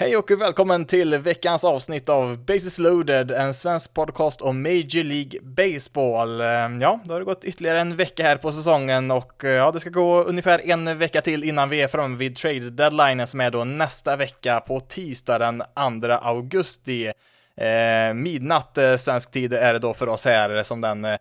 Hej och välkommen till veckans avsnitt av Basis loaded, en svensk podcast om Major League Baseball. Ehm, ja, då har det gått ytterligare en vecka här på säsongen och eh, ja, det ska gå ungefär en vecka till innan vi är framme vid trade deadline som är då nästa vecka på tisdag den 2 augusti. Eh, midnatt eh, svensk tid är det då för oss här som den eh,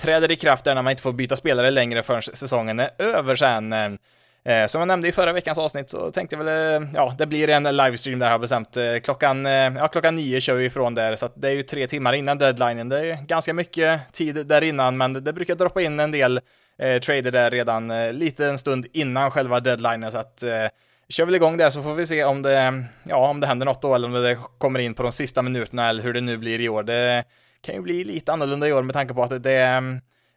träder i kraft där när man inte får byta spelare längre förrän säsongen är över sen. Eh, som jag nämnde i förra veckans avsnitt så tänkte jag väl, eh, ja, det blir en livestream där jag har bestämt. Eh, klockan, eh, ja, klockan nio kör vi ifrån där, så att det är ju tre timmar innan deadlinen. Det är ganska mycket tid där innan, men det, det brukar droppa in en del eh, trader där redan eh, lite en stund innan själva deadlinen, så att eh, kör väl igång där så får vi se om det, ja, om det händer något då, eller om det kommer in på de sista minuterna, eller hur det nu blir i år. Det kan ju bli lite annorlunda i år med tanke på att det, eh,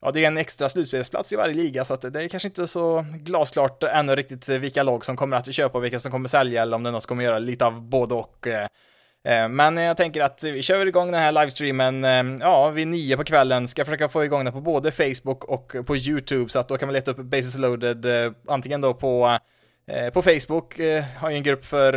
ja, det är en extra slutspelsplats i varje liga, så att det är kanske inte så glasklart ännu riktigt vilka lag som kommer att köpa och vilka som kommer sälja, eller om det är något som kommer göra lite av både och. Eh, eh, men jag tänker att vi kör igång den här livestreamen, eh, ja, vid nio på kvällen, ska försöka få igång den på både Facebook och på YouTube, så att då kan man leta upp Basis loaded, antingen då på på Facebook. Har jag en grupp för,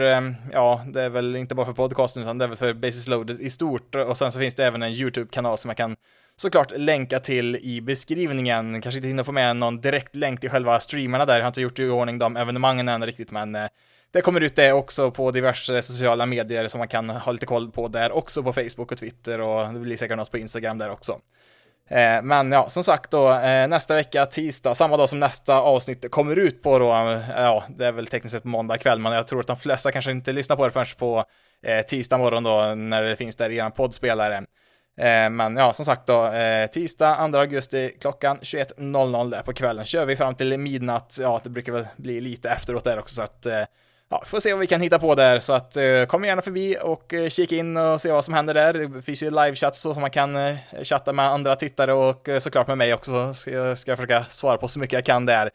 ja, det är väl inte bara för podcasten utan det är väl för Basis Loaded i stort. Och sen så finns det även en YouTube-kanal som man kan såklart länka till i beskrivningen. Kanske inte hinner få med någon direkt länk till själva streamarna där, jag har inte gjort i ordning de evenemangen än riktigt, men eh, det kommer ut det också på diverse sociala medier som man kan ha lite koll på där också på Facebook och Twitter och det blir säkert något på Instagram där också. Eh, men ja, som sagt då, eh, nästa vecka, tisdag, samma dag som nästa avsnitt kommer ut på då, ja, det är väl tekniskt sett på måndag kväll, men jag tror att de flesta kanske inte lyssnar på det förrän på tisdag morgon då, när det finns där i en poddspelare. Eh, men ja, som sagt då, eh, tisdag 2 augusti klockan 21.00 där på kvällen kör vi fram till midnatt. Ja, det brukar väl bli lite efteråt där också så att eh, ja, får se vad vi kan hitta på där så att kom gärna förbi och kika in och se vad som händer där. Det finns ju livechatt så som man kan chatta med andra tittare och såklart med mig också. Ska jag ska försöka svara på så mycket jag kan där.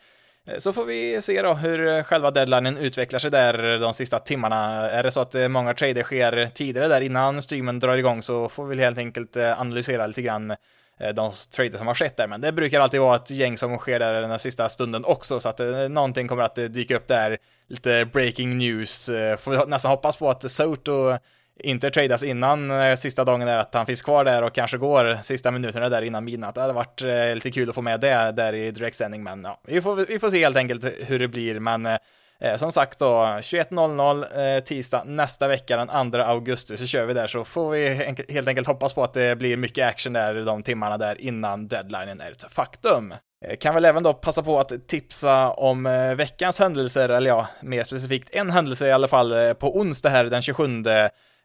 Eh, så får vi se då hur eh, själva deadlinen utvecklar sig där eh, de sista timmarna. Är det så att många trader sker tidigare där innan streamen drar igång så får vi helt enkelt analysera lite grann de trader som har skett där, men det brukar alltid vara ett gäng som sker där den sista stunden också, så att någonting kommer att dyka upp där, lite breaking news. Får vi nästan hoppas på att Soto inte tradas innan eh, sista dagen där, att han finns kvar där och kanske går sista minuterna där innan midnatt. Det hade varit eh, lite kul att få med det där i direktsändning, men ja, vi får, vi får se helt enkelt hur det blir, men eh, eh som sagt då, 21.00 eh, tisdag nästa vecka den 2 augusti så kör vi där så får vi helt enkelt hoppas på att det blir mycket action där de timmarna där innan deadlinen är ett faktum. Kan väl även då passa på att tipsa om veckans händelser, eller ja, mer specifikt en händelse i alla fall på onsdag här den 27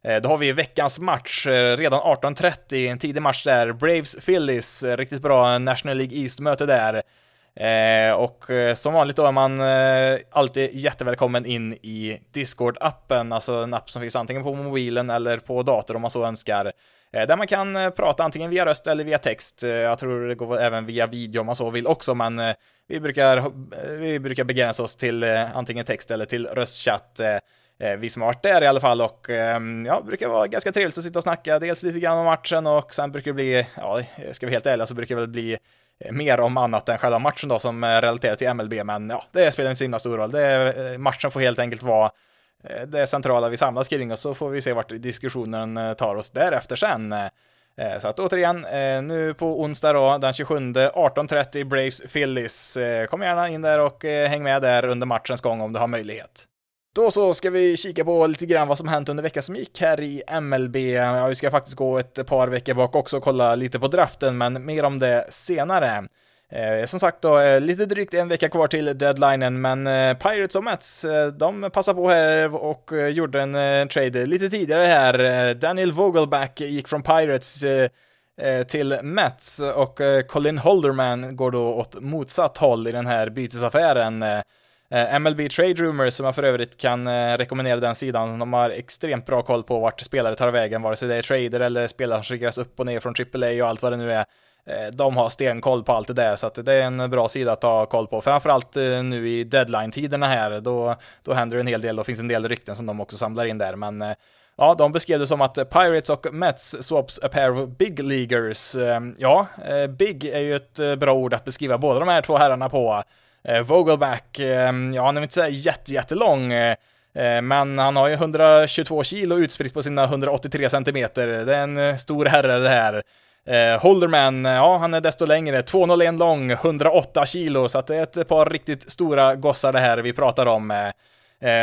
Eh, då har vi veckans match, eh, redan 18.30, en tidig match där. Braves-Phillies, eh, riktigt bra National League East-möte där. och som vanligt då är man alltid jättevälkommen in i Discord-appen, alltså en app som finns antingen på mobilen eller på dator om man så önskar. Där man kan prata antingen via röst eller via text. Jag tror det går även via video om man så vill också, men vi brukar, vi brukar begränsa oss till antingen text eller till röstchatt Eh, vi som har varit där i alla fall och ehm, ja, brukar vara ganska trevligt att sitta och snacka, dels lite grann om matchen och sen brukar det bli, ja, ska vi helt ärliga så brukar det väl bli eh, mer om annat än själva matchen då som eh, relaterar till MLB, men ja, det spelar inte så himla stor roll. Det matchen får helt enkelt vara det centrala vi samlas kring och så får vi se vart diskussionen tar oss därefter sen. Så att återigen, nu på onsdag då, den 27, 18.30 Braves Phillies. Kom gärna in där och häng med där under matchens gång om du har möjlighet. Då så ska vi kika på lite grann vad som hänt under veckan som gick här i MLB. Ja, vi ska faktiskt gå ett par veckor bak också och kolla lite på draften, men mer om det senare. Eh, som sagt då, eh, lite drygt en vecka kvar till deadlinen, men eh, Pirates och Mets, eh, de passade på här och eh, gjorde en eh, trade lite tidigare här. Eh, Daniel Vogelback gick från Pirates eh, eh, till Mets och Colin Holderman går då åt motsatt håll i den här bytesaffären. Eh, MLB Trade Rumors, som jag för övrigt kan eh, rekommendera den sidan, de har extremt bra koll på vart spelare tar vägen, vare sig det är trader eller spelare som skickas upp och ner från AAA och allt vad det nu är. Eh, de har stenkoll på allt det där, så att det är en bra sida att ha koll på. Framförallt nu i deadline-tiderna här, då, då händer det en hel del, då finns en del rykten som de också samlar in där, men Ja, de beskrev det som att Pirates och Mets swaps a pair of big leaguers. Ja, big är ju ett bra ord att beskriva båda de här två herrarna på. Eh, Vogelback, eh, ja han är inte sådär jättejättelång, eh, Men han har ju 122 kilo utspritt på sina 183 centimeter. Det är en stor herre det här. Holderman, ja han är desto längre, 201 lång, 108 kilo, så att det är ett par riktigt stora gossar det här vi pratar om.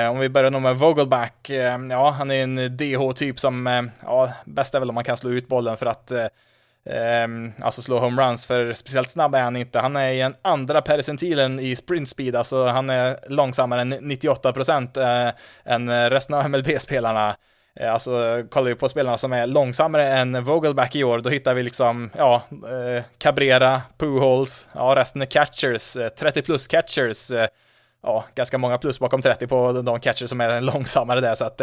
Om vi börjar nog med Vogelback, ja han är en DH-typ som, ja bäst är väl om man kan slå ut bollen för att Ehm, alltså slå homeruns, för speciellt snabb är han inte. Han är i en andra percentilen i sprint speed, alltså han är långsammare än 98% eh, än eh, resten av MLB-spelarna. Eh, alltså, kollar vi på spelarna som är långsammare än Vogelback i år, då hittar vi liksom, ja, eh, Cabrera, Pujols, ja, resten är catchers, eh, 30 plus catchers, eh, ja, ganska många plus bakom 30 på de catchers som är långsammare där, så att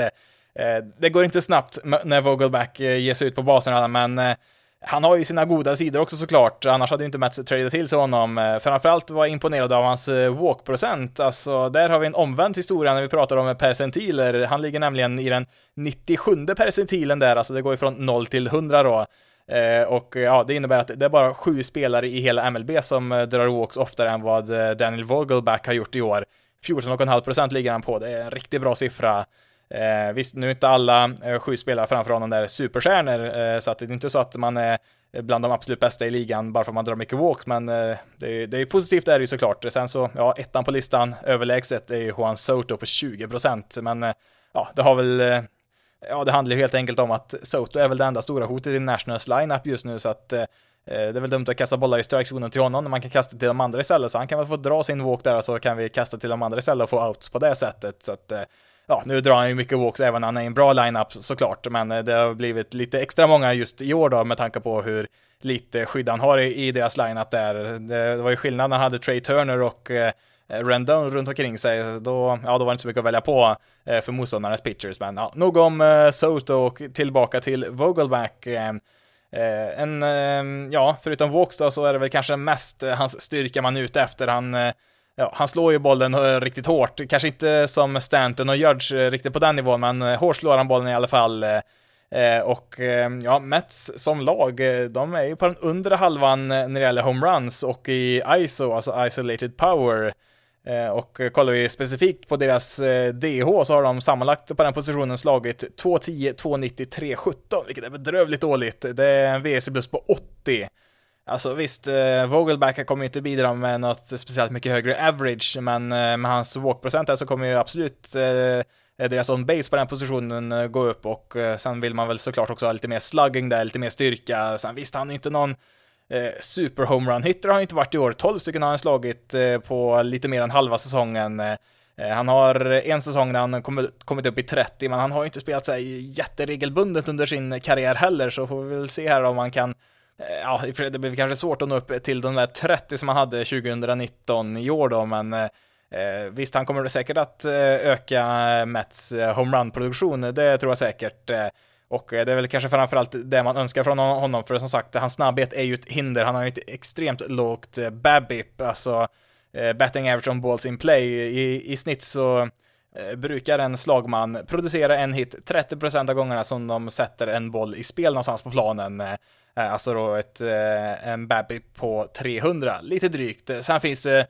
det går inte snabbt när Vogelback ger sig ut på baserna, men han har ju sina goda sidor också såklart, annars hade ju inte Mats tradeat till sig honom. Eh, framförallt var jag imponerad av hans eh, walk-procent, alltså där har vi en omvänd historia när vi pratar om percentiler. Han ligger nämligen i den 97 percentilen där, alltså det går ju från 0 till 100 då. Eh, och ja, det innebär att det är bara sju spelare i hela MLB som drar walks oftare än vad Daniel Vogelback har gjort i år. 14,5% ligger han på, det är en riktigt bra siffra. Eh, visst, nu är inte alla eh, sju spelare framför honom där superstjärnor, eh, så att det är inte så att man är bland de absolut bästa i ligan bara för att man drar mycket walks, men eh, det, är, det är positivt är det ju såklart. Sen så, ja, ettan på listan överlägset är ju Juan Soto på 20%, men eh, ja, det har väl eh, Ja, det handlar ju helt enkelt om att Soto är väl det enda stora hotet i Nationals lineup just nu, så att eh, eh, det är väl dumt att kasta bollar i strikezonen till honom när man kan kasta till de andra istället, så han kan väl få dra sin walk där och så kan vi kasta till de andra istället och få outs på det sättet. Så att eh, ja, nu drar han ju mycket walks även när han är i en bra lineup såklart, men eh, det har blivit lite extra många just i år då med tanke på hur lite skydd han har i, i deras lineup där. Det, det var ju skillnad när han hade Trey Turner och eh, Rendon runt omkring sig, då, ja, då var det inte så mycket att välja på eh, för motståndarnas pitchers. Men ja, nog om eh, Soto och tillbaka till Vogelback. Eh, eh en, eh, ja, förutom walks då, så är det väl kanske mest eh, hans styrka man är ute efter. Han eh, ja, han slår ju bollen eh, riktigt hårt. Kanske inte som Stanton och Judge eh, riktigt på den nivån, men eh, hårt slår han bollen i alla fall. och ja, Mets som lag, de är ju på den undre halvan när det gäller homeruns och i ISO, alltså isolated power. och kollar vi specifikt på deras DH så har de sammanlagt på den positionen slagit 210, 290, 317, vilket är bedrövligt dåligt. Det är en WC plus på 80. Alltså visst, eh, Vogelback kommer ju inte bidra med något speciellt mycket högre average, men eh, med hans walkprocent här så kommer ju absolut eh, deras on base på den positionen eh, gå upp och eh, sen vill man väl såklart också ha lite mer slugging där, lite mer styrka. Sen visst, han är inte någon eh, super homerun hitter har han inte varit i år. 12 stycken har han slagit eh, på lite mer än halva säsongen. Eh, eh han har en säsong där han kommit upp i 30, men han har ju inte spelat sig jätteregelbundet under sin karriär heller, så får vi väl se här om man kan Eh, ja, det blir kanske svårt att nå upp till de där 30 som han hade 2019 i år då, men eh, eh visst, han kommer säkert att eh, öka Mets homerun-produktion, det tror jag säkert. Och det är väl kanske framförallt det man önskar från honom, för som sagt, hans snabbhet är ju ett hinder. Han har ju ett extremt lågt BABIP, alltså betting average on balls in play. I, i snitt så brukar en slagman producera en hit 30% av gångerna som de sätter en boll i spel någonstans på planen. Eh, alltså då ett, eh, en Babby på 300, lite drygt. Eh, sen finns det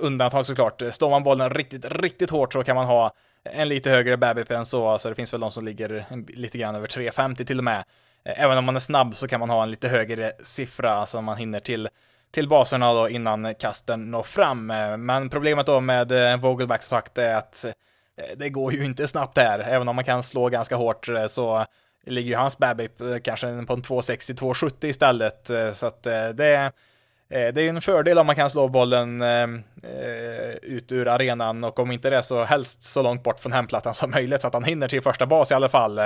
undantag såklart. Står man bollen riktigt, riktigt hårt så kan man ha en lite högre Babby än så. Alltså det finns väl de som ligger lite grann över 350 till och med. Även om man är snabb så kan man ha en lite högre siffra, alltså man hinner till till baserna då innan kasten når fram. Men problemet då med Vogelback som sagt är att det går ju inte snabbt här, även om man kan slå ganska hårt så ligger ju hans BABIP eh, kanske på en 260-270 istället. Eh, så att det det är en fördel om man kan slå bollen ut ur arenan och om inte det så helst så långt bort från hemplattan som möjligt så att han hinner till första bas i alla fall.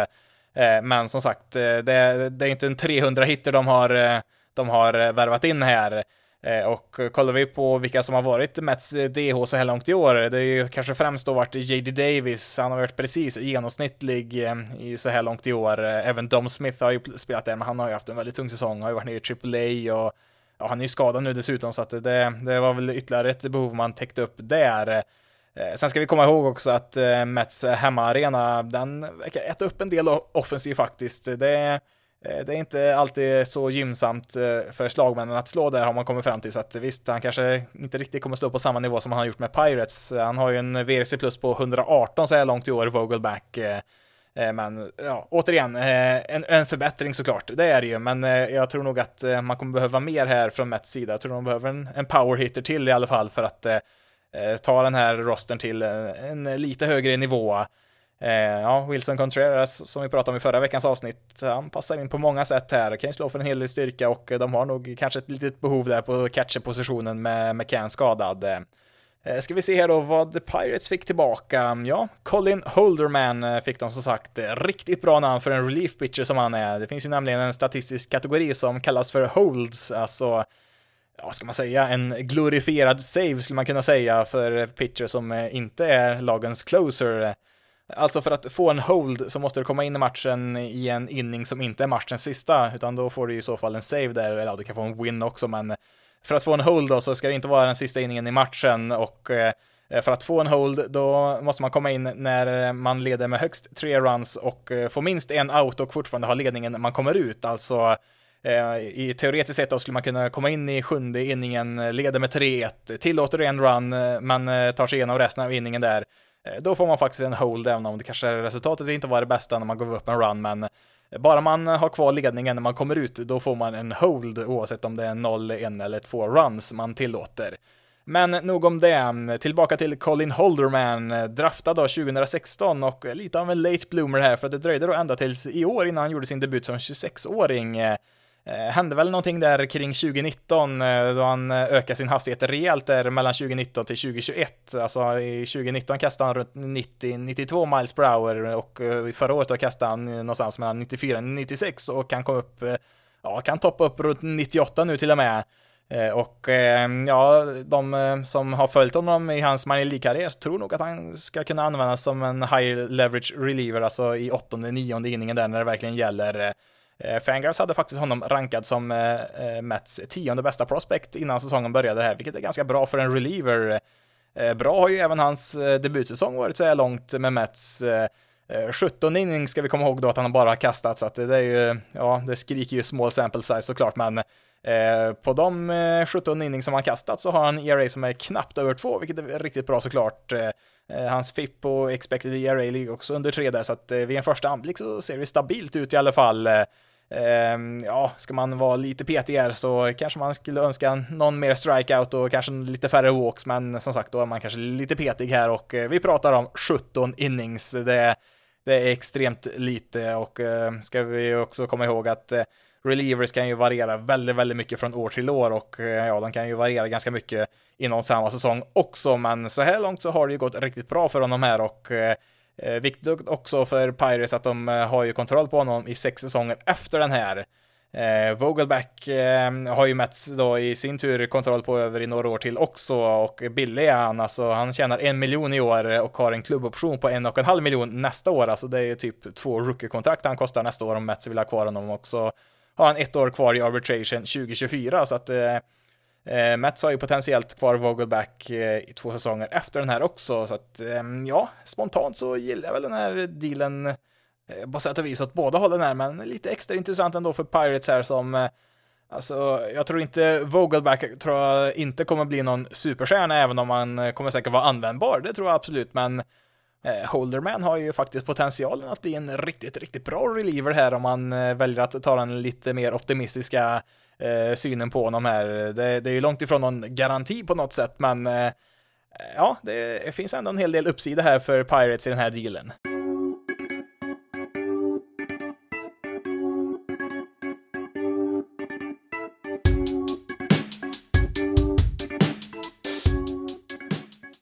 men som sagt, det, det, är inte en 300 hitter de har, de har värvat in här. Eh, och kollar vi på vilka som har varit Mets eh, DH så här långt i år, det är ju kanske främst då varit JD Davis, han har varit precis genomsnittlig eh, i så här långt i år. Även Dom Smith har ju spelat där, men han har ju haft en väldigt tung säsong, har ju varit nere i AAA och ja, han är ju skadad nu dessutom, så att det, det var väl ytterligare ett behov man täckte upp där. Sen ska vi komma ihåg också att Mets hemmaarena, den verkar äta upp en del offensiv faktiskt. Det Eh, det är inte alltid så gynnsamt eh, för slagmännen att slå där har man kommit fram till, så att visst, han kanske inte riktigt kommer stå på samma nivå som han har gjort med Pirates. Eh, han har ju en VRC plus på 118 så här långt i år, Vogelback. Men ja, återigen, en, en förbättring såklart, det är det ju, men jag tror nog att man kommer behöva mer här från Mets sida. Jag tror de behöver en, en powerhitter till i alla fall för att Eh, ta den här rosten till en, lite högre nivå. Eh, ja, Wilson Contreras som vi pratade om i förra veckans avsnitt, han passar in på många sätt här, kan ju slå för en hel del styrka och eh, de har nog kanske ett litet behov där på catcherpositionen med McCann skadad. Eh, eh, ska vi se här då vad The Pirates fick tillbaka? Ja, Colin Holderman eh, fick de som sagt. Riktigt bra namn för en relief pitcher som han är. Det finns ju nämligen en statistisk kategori som kallas för holds, alltså ja, ska man säga, en glorifierad save skulle man kunna säga för pitcher som inte är lagens closer. Alltså för att få en hold så måste du komma in i matchen i en inning som inte är matchens sista, utan då får du i så fall en save där, eller ja, du kan få en win också, men för att få en hold då så ska det inte vara den sista inningen i matchen och eh, för att få en hold, då måste man komma in när man leder med högst tre runs och får få minst en out och fortfarande ha ledningen när man kommer ut. Alltså, eh, I teoretiskt sett då skulle man kunna komma in i sjunde inningen, leder med 3-1, tillåter en run, men tar sig igenom resten av inningen där. Eh, då får man faktiskt en hold, även om det kanske resultatet inte var det bästa när man gav upp en run, men eh, bara man har kvar ledningen när man kommer ut, då får man en hold oavsett om det är 0, 1 eller 2 runs man tillåter. Men nog om det. Tillbaka till Colin Holderman, eh, draftad då 2016 och lite av en late bloomer här för det dröjde då ända tills i år innan han gjorde sin debut som 26-åring. Eh, hände väl någonting där kring 2019 eh, då han eh, ökade sin hastighet rejält där mellan 2019 till 2021. Alltså i 2019 kastade han runt 90-92 miles per hour och förra året då kastade han någonstans mellan 94 96 och kan komma upp, ja, kan toppa upp runt 98 nu till och med. Och ja, de som har följt honom i hans minor League-karriär tror nog att han ska kunna användas som en high leverage reliever, alltså i åttonde, nionde inningen där när det verkligen gäller. Eh, Fangraphs hade faktiskt honom rankad som eh, eh, Mets tionde bästa prospect innan säsongen började här, vilket är ganska bra för en reliever. Eh, bra har ju även hans eh, debutsäsong varit så här långt med Mets. 17 innings ska vi komma ihåg då att han bara har kastat, så att det är ju, ja, det skriker ju small sample size såklart, men på de 17 innings som han kastat så har han ERA som är knappt över 2, vilket är riktigt bra såklart. Hans FIP och expected ERA ligger också under 3 där, så att vid en första anblick så ser det stabilt ut i alla fall. Ehm, ja, ska man vara lite petigare så kanske man skulle önska någon mer strikeout och kanske lite färre walks, men som sagt, då är man kanske lite petig här och eh, vi pratar om 17 innings. Det, det är extremt lite och eh, ska vi också komma ihåg att eh, relievers kan ju variera väldigt, väldigt mycket från år till år och eh, ja, de kan ju variera ganska mycket inom samma säsong också, men så här långt så har det ju gått riktigt bra för honom här och eh, Eh, viktigt också för Pirates att de eh, har ju kontroll på honom i sex säsonger efter den här. Eh, Vogelback eh, har ju Mets då i sin tur kontroll på över i några år till också och billig är han, alltså han tjänar en miljon i år och har en klubboption på en och en halv miljon nästa år, alltså det är ju typ två rookie-kontrakt han kostar nästa år om Mets vill ha kvar honom också. Har han ett år kvar i arbitration 2024 så att eh, Eh, Mets har ju potentiellt kvar Vogelback eh, i två säsonger efter den här också, så att eh, ja, spontant så gillar jag väl den här dealen eh, på sätt och vis åt båda hållen här, men lite extra intressant ändå för Pirates här som eh, Alltså, jag tror inte Vogelback tror jag inte kommer bli någon superstjärna, även om han eh, kommer säkert vara användbar, det tror jag absolut, men eh, Holderman har ju faktiskt potentialen att bli en riktigt, riktigt bra reliever här om man eh, väljer att ta den lite mer optimistiska eh, synen på honom här. Det, det är ju långt ifrån någon garanti på något sätt, men eh, ja, det finns ändå en hel del uppsida här för Pirates i den här dealen.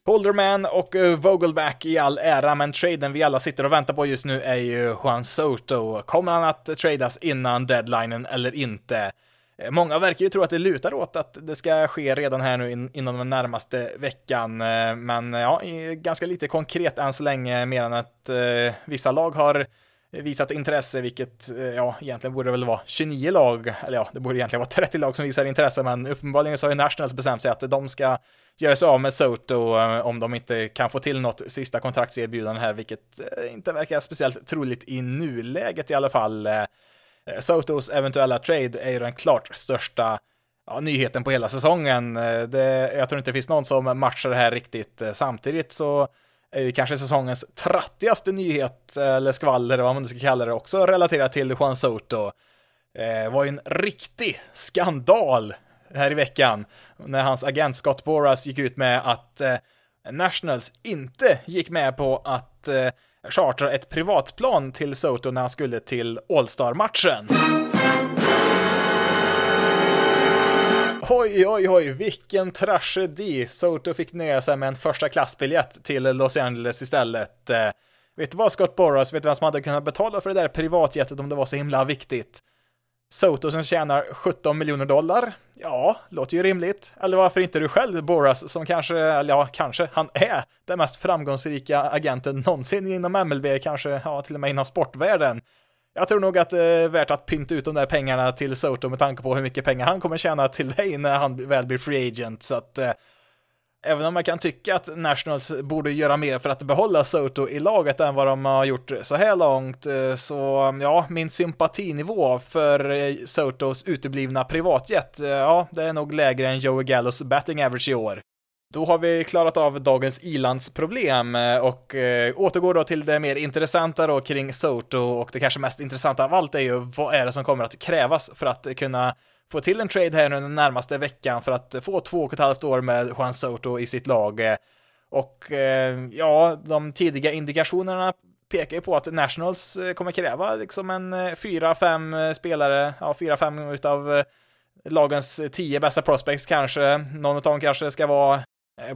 Holderman och eh, Vogelback i all ära, men traden vi alla sitter och väntar på just nu är ju Juan Soto. Kommer han att tradas innan deadlinen eller inte? Eh, många verkar ju tro att det lutar åt att det ska ske redan här nu inom den närmaste veckan, eh, men eh, ja, ganska lite konkret än så länge, mer än att vissa lag har visat intresse, vilket ja, egentligen borde väl vara 29 lag, eller ja, det borde egentligen vara 30 lag som visar intresse, men uppenbarligen så har ju Nationals bestämt sig att de ska göra sig av med Soto om de inte kan få till något sista kontraktserbjudande här, vilket inte verkar speciellt troligt i nuläget i alla fall. Eh, Sotos eventuella trade är ju den klart största ja, nyheten på hela säsongen. Eh, det, jag tror inte det finns någon som matchar det här riktigt. Eh, samtidigt så är ju kanske säsongens trattigaste nyhet, eller skvaller, vad man nu ska kalla det, också relaterat till Juan Soto. Det var ju en riktig skandal här i veckan när hans agent Scott Boras gick ut med att Nationals inte gick med på att chartra ett privatplan till Soto när han skulle till All-Star-matchen. Oj, oj, oj, vilken tragedi! Soto fick nöja sig med en första klassbiljett till Los Angeles istället. Eh, vet du vad, Scott Boras, vet du vem som hade kunnat betala för det där privatjetet om det var så himla viktigt? Soto som tjänar 17 miljoner dollar? Ja, låter ju rimligt. Eller varför inte du själv, Boras, som kanske, eller ja, kanske, han är den mest framgångsrika agenten någonsin inom MLB, kanske, ja, till och med inom sportvärlden. Jag tror nog att det är värt att pynta ut de där pengarna till Soto med tanke på hur mycket pengar han kommer tjäna till dig när han väl blir free agent, så att eh, Även om man kan tycka att Nationals borde göra mer för att behålla Soto i laget än vad de har gjort så här långt, eh, så ja, min sympatinivå för eh, Sotos uteblivna privatjet, eh, ja, det är nog lägre än Joey Gallos batting average i år. Då har vi klarat av dagens ilandsproblem och återgår då till det mer intressanta då kring Soto och det kanske mest intressanta av allt är ju vad är det som kommer att krävas för att kunna få till en trade här nu den närmaste veckan för att få två och ett halvt år med Juan Soto i sitt lag. Och eh, ja, de tidiga indikationerna pekar ju på att Nationals eh, kommer kräva liksom en eh, fyra, fem spelare, ja, fyra, fem utav lagens tio bästa prospects kanske. Någon av dem kanske ska vara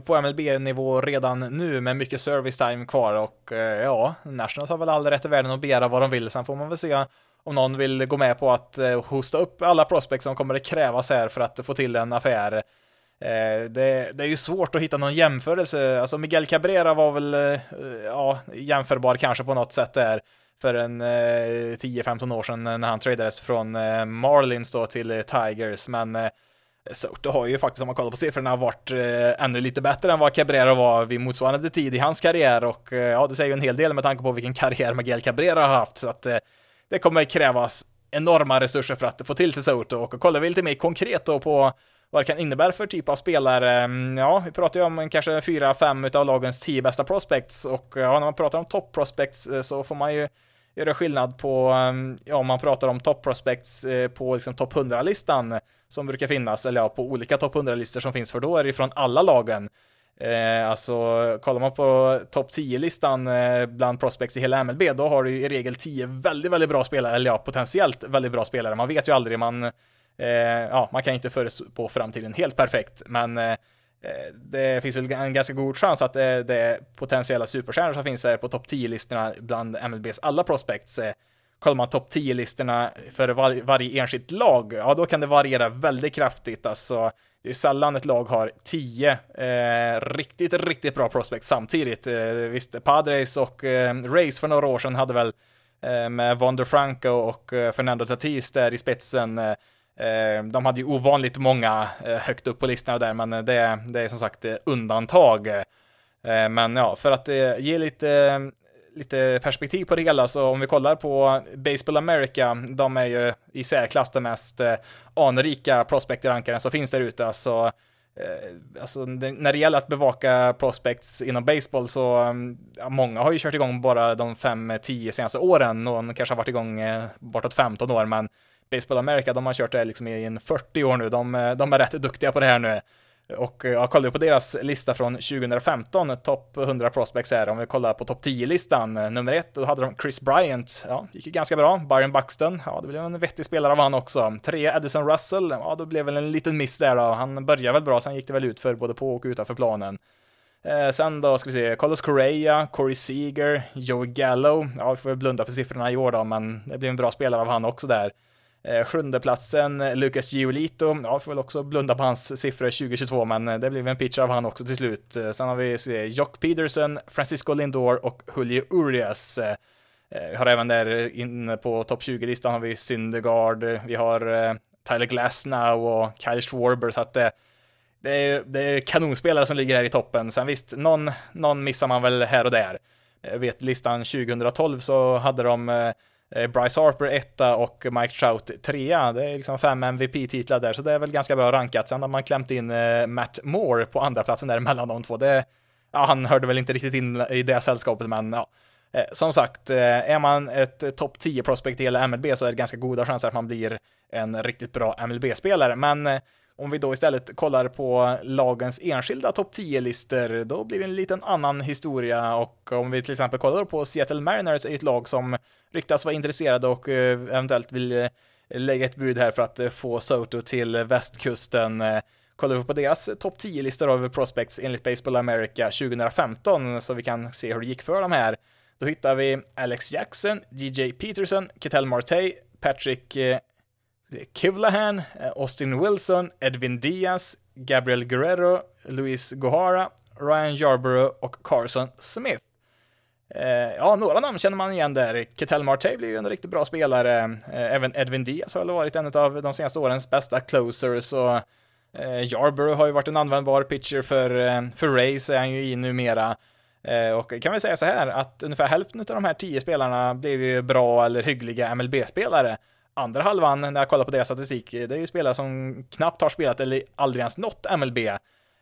på MLB-nivå redan nu med mycket service time kvar och ja, Nationals har väl all rätt i världen att begära vad de vill. Sen får man väl se om någon vill gå med på att eh, hosta upp alla prospects som kommer att krävas här för att få till en affär. Eh, det, det, är ju svårt att hitta någon jämförelse. Alltså Miguel Cabrera var väl eh, ja, jämförbar kanske på något sätt där för en 10-15 år sedan när han tradades från Marlins då till Tigers, men Soto har ju faktiskt, om man kollar på siffrorna, varit ännu lite bättre än vad Cabrera var vid motsvarande tid i hans karriär och ja, det säger ju en hel del med tanke på vilken karriär Miguel Cabrera har haft, så att det kommer krävas enorma resurser för att få till sig Soto och kollar vi lite mer konkret då på vad det kan innebära för typ av spelare. Mm, ja, vi pratar ju om kanske fyra, fem utav lagens tio bästa prospects och ja, när man pratar om top prospects eh, så får man ju göra skillnad på, mm, ja, om man pratar om top prospects eh, på liksom topp 100-listan som brukar finnas, eller ja, på olika topp 100-listor som finns, för då är det från alla lagen. Eh, alltså, kollar man på topp 10-listan eh, bland prospects i hela MLB, då har du i regel 10 väldigt, väldigt bra spelare, eller ja, potentiellt väldigt bra spelare. Man vet ju aldrig, man, eh, ja, man kan inte förutspå framtiden helt perfekt, men eh, det finns väl en ganska god chans att eh, det, det är potentiella superstjärnor som finns här på topp 10-listorna bland MLBs alla prospects. Eh, Kollar man topp 10-listorna för var, varje enskilt lag, ja då kan det variera väldigt kraftigt. Alltså, det är sällan ett lag har tio eh, riktigt, riktigt bra prospects samtidigt. Eh, visst, Padres och eh, Rays för några år sedan hade väl eh, med Wander Franco och eh, Fernando Tatis där i spetsen. Eh, eh de hade ju ovanligt många eh, högt upp på listorna där, men det, det är som sagt eh, undantag. men ja, för att ge lite lite perspektiv på det hela, så om vi kollar på Baseball America, de är ju i särklass de mest eh, anrika prospect-rankaren som finns där ute, så alltså, eh, alltså när det gäller att bevaka prospects inom baseball så, mm, ja, många har ju kört igång bara de 5-10 eh, senaste åren, någon kanske har varit igång bortåt 15 år, men Baseball America, de har kört det liksom i en 40 år nu, de, de är rätt duktiga på det här nu. Och eh, jag kollade på deras lista från 2015, topp 100 prospects här, Om vi kollar på topp 10-listan, eh, nummer ett, då hade de Chris Bryant, ja, gick ju ganska bra. Byron Buxton, ja, det blev en vettig spelare av han också. Tre, Edison Russell, ja, då blev väl en liten miss där då. Han började väl bra, sen gick det väl ut för både på och utanför planen. Eh, sen då ska vi se, Carlos Correa, Corey Seager, Joe Gallo, ja, vi får väl blunda för siffrorna i år då, men det blev en bra spelare av han också där. Eh, sjunde platsen eh, Lucas Giolito, ja, får väl också blunda på hans siffror 2022, men eh, det blev en pitch av han också till slut. Eh, sen har vi Jock Peterson, Francisco Lindor och Julio Urias. Vi har även där inne på topp 20-listan har vi Syndergaard, vi har Tyler Glasnow och Kyle Schwarber, så att det, det är, det är kanonspelare som ligger här i toppen. Sen visst, någon, någon missar man väl här och där. Jag vet listan 2012 så hade de Eh, Bryce Harper etta och Mike Trout trea. Det är liksom fem MVP-titlar där, så det är väl ganska bra rankat. Sen har man klämt in eh, Matt Moore på andra platsen där mellan de två. Det, ja, han hörde väl inte riktigt in i det sällskapet, men ja. Eh, som sagt, är man ett topp 10-prospekt i hela MLB så är det ganska goda chanser att man blir en riktigt bra MLB-spelare. Men om vi då istället kollar på lagens enskilda topp 10-listor, då blir det en liten annan historia och om vi till exempel kollar på Seattle Mariners är ju ett lag som ryktas vara intresserade och eh, eventuellt vill eh, lägga ett bud här för att eh, få Soto till västkusten. Kollar vi på deras topp 10-listor över prospects enligt Baseball America 2015 så vi kan se hur det gick för de här. Då hittar vi Alex Jackson, DJ Peterson, Ketel Marte, Patrick Kivlahan, eh, Austin Wilson, Edwin Diaz, Gabriel Guerrero, Luis Gohara, Ryan Yarborough och Carson Smith. Eh, ja, några namn känner man igen där. Ketel Marte blir ju en riktigt bra spelare. Eh, även Edwin Diaz har väl varit en av de senaste årens bästa closers och Yarborough har ju varit en användbar pitcher för, för Rays är han ju i numera. Och kan vi säga så här att ungefär hälften av de här tio spelarna blev ju bra eller hyggliga MLB-spelare. Andra halvan, när jag kollar på deras statistik, det är ju spelare som knappt har spelat eller aldrig ens nått MLB.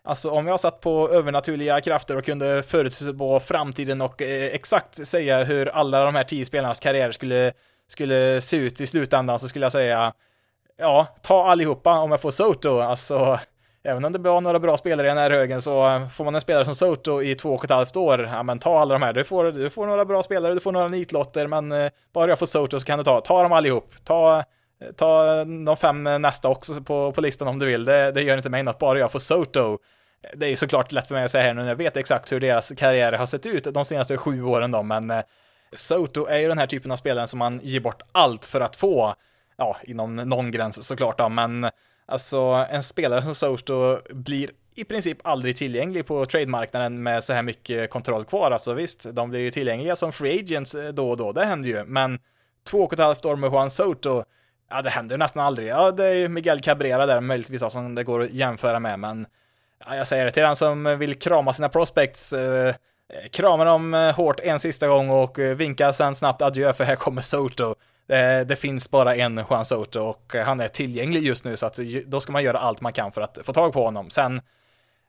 Alltså om jag satt på övernaturliga krafter och kunde förutspå framtiden och eh, exakt säga hur alla de här tio spelarnas karriärer skulle, skulle se ut i slutändan så skulle jag säga ja, ta allihopa om jag får Soto. Alltså, även om det var några bra spelare i den här högen så eh, får man en spelare som Soto i två och ett halvt år, ja men ta alla de här. Du får, du får några bra spelare, du får några nitlotter, men eh, bara jag får Soto så kan du ta, ta dem allihop. Ta, eh, ta de fem nästa också på, på listan om du vill. Det, det gör inte mig något, bara jag får Soto det är ju såklart lätt för mig att säga här nu när jag vet exakt hur deras karriärer har sett ut de senaste sju åren då, men Soto är ju den här typen av spelare som man ger bort allt för att få, ja, inom någon gräns såklart då, men alltså en spelare som Soto blir i princip aldrig tillgänglig på trademarknaden med så här mycket kontroll kvar. Alltså visst, de blir ju tillgängliga som free agents eh, då och då, det händer ju, men två och ett halvt år med Juan Soto, ja det händer ju nästan aldrig. Ja, det är ju Miguel Cabrera där möjligtvis som det går att jämföra med, men ja, jag säger det till den som vill krama sina prospects, eh, krama dem eh, hårt en sista gång och eh, vinka sen snabbt adjö för här kommer Soto. Eh, det, finns bara en Juan Soto och eh, han är tillgänglig just nu så att då ska man göra allt man kan för att få tag på honom. Sen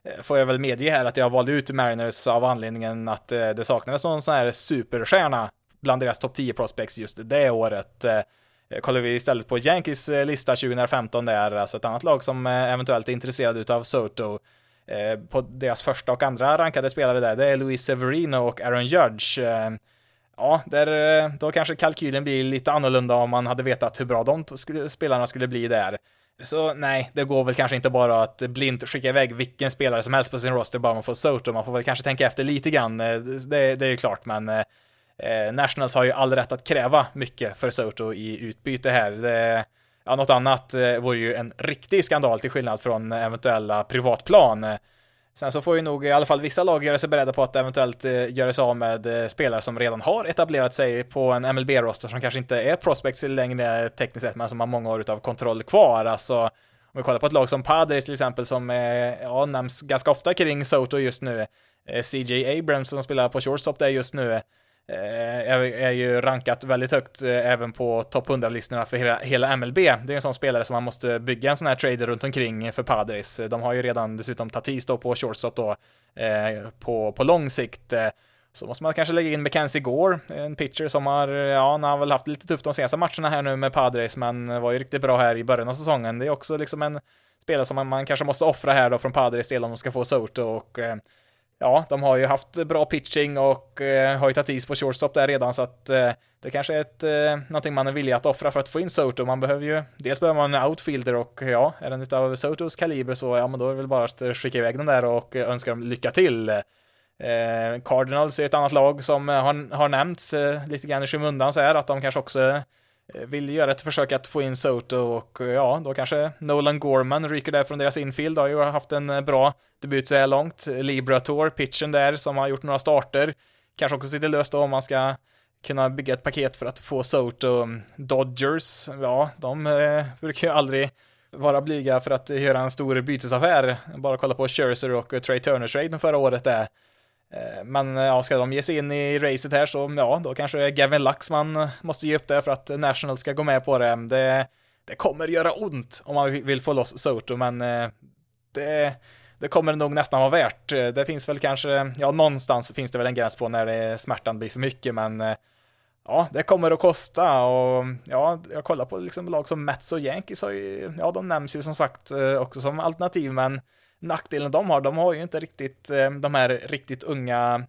eh, får jag väl medge här att jag valde ut Mariners av anledningen att det saknades någon sån här superstjärna bland deras topp 10 prospects just det året. Kollar vi istället på Yankees lista 2015 där, alltså ett annat lag som eventuellt är intresserad utav Soto, på deras första och andra rankade spelare där, det är Luis Severino och Aaron Judge. Ja, där, eh, då kanske kalkylen blir lite annorlunda om man hade vetat hur bra de spelarna skulle bli där. Så nej, det går väl kanske inte bara att blint skicka iväg vilken spelare som helst på sin roster bara man får Soto. Man får väl kanske tänka efter lite grann, eh, det, det är ju klart, men eh, eh, Nationals har ju all rätt att kräva mycket för Soto i utbyte här. Det, ja, något annat eh, vore ju en riktig skandal till skillnad från eventuella privatplan. Sen så får ju nog i alla fall vissa lag göra sig beredda på att eventuellt eh, göra sig av med eh, spelare som redan har etablerat sig på en MLB-roster som kanske inte är prospects längre tekniskt sett, men som har många år utav kontroll kvar. Alltså, om vi kollar på ett lag som Padres till exempel, som ja, nämns ganska ofta kring Soto just nu. Eh, CJ Abrams som spelar på shortstop där just nu. Eh, är ju rankat väldigt högt eh, även på topp 100-listorna för hela, hela MLB. Det är en sån spelare som man måste bygga en sån här trader runt omkring för Padres. Eh, de har ju redan dessutom Tatis då på shortstop då på, på lång sikt. Så måste man kanske lägga in Mackenzie Gore, en pitcher som har, ja, han har väl haft lite tufft de senaste matcherna här nu med Padres, men var ju riktigt bra här i början av säsongen. Det är också liksom en spelare som man, man kanske måste offra här då från Padres del om de ska få Soto och ja, de har ju haft bra pitching och eh, har ju tagit is på shortstop där redan så att eh, det kanske är ett, eh, någonting man är villig att offra för att få in Soto. Man behöver ju, dels behöver man en outfielder och ja, är den utav Sotos kaliber så ja, men då är det väl bara att eh, skicka iväg den där och eh, önska dem lycka till. Eh, Cardinals är ett annat lag som eh, har, har nämnts eh, lite grann i skymundan så här att de kanske också Eh, vill göra ett försök att få in Soto och eh, ja, då kanske Nolan Gorman ryker där från deras infield, har ju haft en eh, bra debut så här långt. Librator, pitchen där, som har gjort några starter, kanske också sitter löst då om man ska kunna bygga ett paket för att få Soto. Mm, Dodgers, ja, de eh, brukar ju aldrig vara blyga för att göra en stor bytesaffär. Bara kolla på Scherzer och Trey Turner trade förra året där. Eh, men eh, ja, ska de ge sig in i racet här så ja, då kanske Gavin Laxman måste ge upp det för att National ska gå med på det. Det, det kommer göra ont om man vill få loss Soto, men eh, det, det kommer nog nästan vara värt. Det finns väl kanske, ja någonstans finns det väl en gräns på när det, smärtan blir för mycket, men ja, det kommer att kosta och ja, jag kollar på liksom lag som Mets och Yankees har ju, ja, de nämns ju som sagt också som alternativ, men nackdelen de har, de har ju inte riktigt eh, de här riktigt unga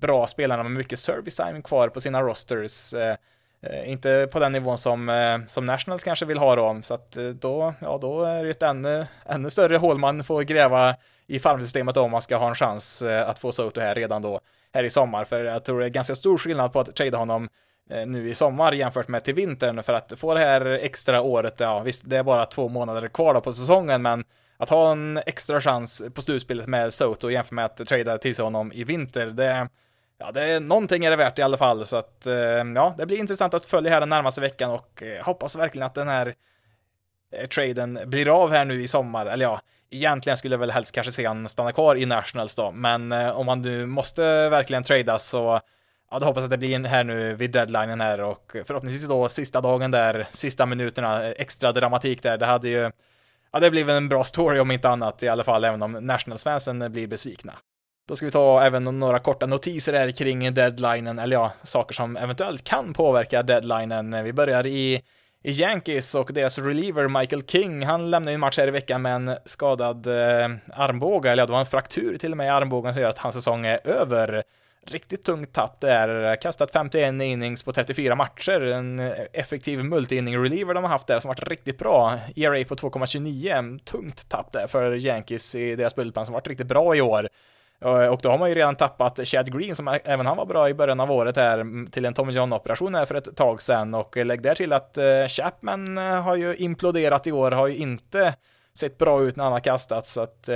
bra spelarna med mycket service time kvar på sina rosters. Eh, eh, inte på den nivån som, som Nationals kanske vill ha dem, så att då, ja, då är det ett ännu, ännu större hål man får gräva i farmsystemet om man ska ha en chans att få Soto här redan då här i sommar, för jag tror det är ganska stor skillnad på att trada honom nu i sommar jämfört med till vintern för att få det här extra året, ja visst det är bara två månader kvar då på säsongen men att ha en extra chans på slutspelet med Soto jämfört med att trada till sig honom i vinter, det, ja, det är någonting är det värt i alla fall så att eh, ja, det blir intressant att följa här den närmaste veckan och eh, hoppas verkligen att den här eh, traden blir av här nu i sommar, eller ja, egentligen skulle jag väl helst kanske se han stanna kvar i Nationals då, men om man nu måste verkligen trada så ja, då hoppas att det blir här nu vid deadlinen här och förhoppningsvis då sista dagen där, sista minuterna, extra dramatik där. Det hade ju, ja, det blir väl en bra story om inte annat i alla fall, även om Nationals-fansen blir besvikna. Då ska vi ta även några korta notiser här kring deadlinen, eller ja, saker som eventuellt kan påverka deadlinen. Vi börjar i, i Yankees och deras reliever Michael King, han lämnade en match här i veckan med en skadad eh, armbåge, eller ja, det var en fraktur till och med i armbågen som gör att hans säsong är över riktigt tungt tapp där. Kastat 51 innings på 34 matcher. En effektiv multi-inning-reliever de har haft där som varit riktigt bra. ERA på 2,29. Tungt tapp där för Yankees i deras bullpen som varit riktigt bra i år. Eh, och då har man ju redan tappat Chad Green som även han var bra i början av året här till en Tommy John-operation här för ett tag sedan och lägg där till att eh, Chapman eh, har ju imploderat i år, har ju inte sett bra ut när han har kastat så att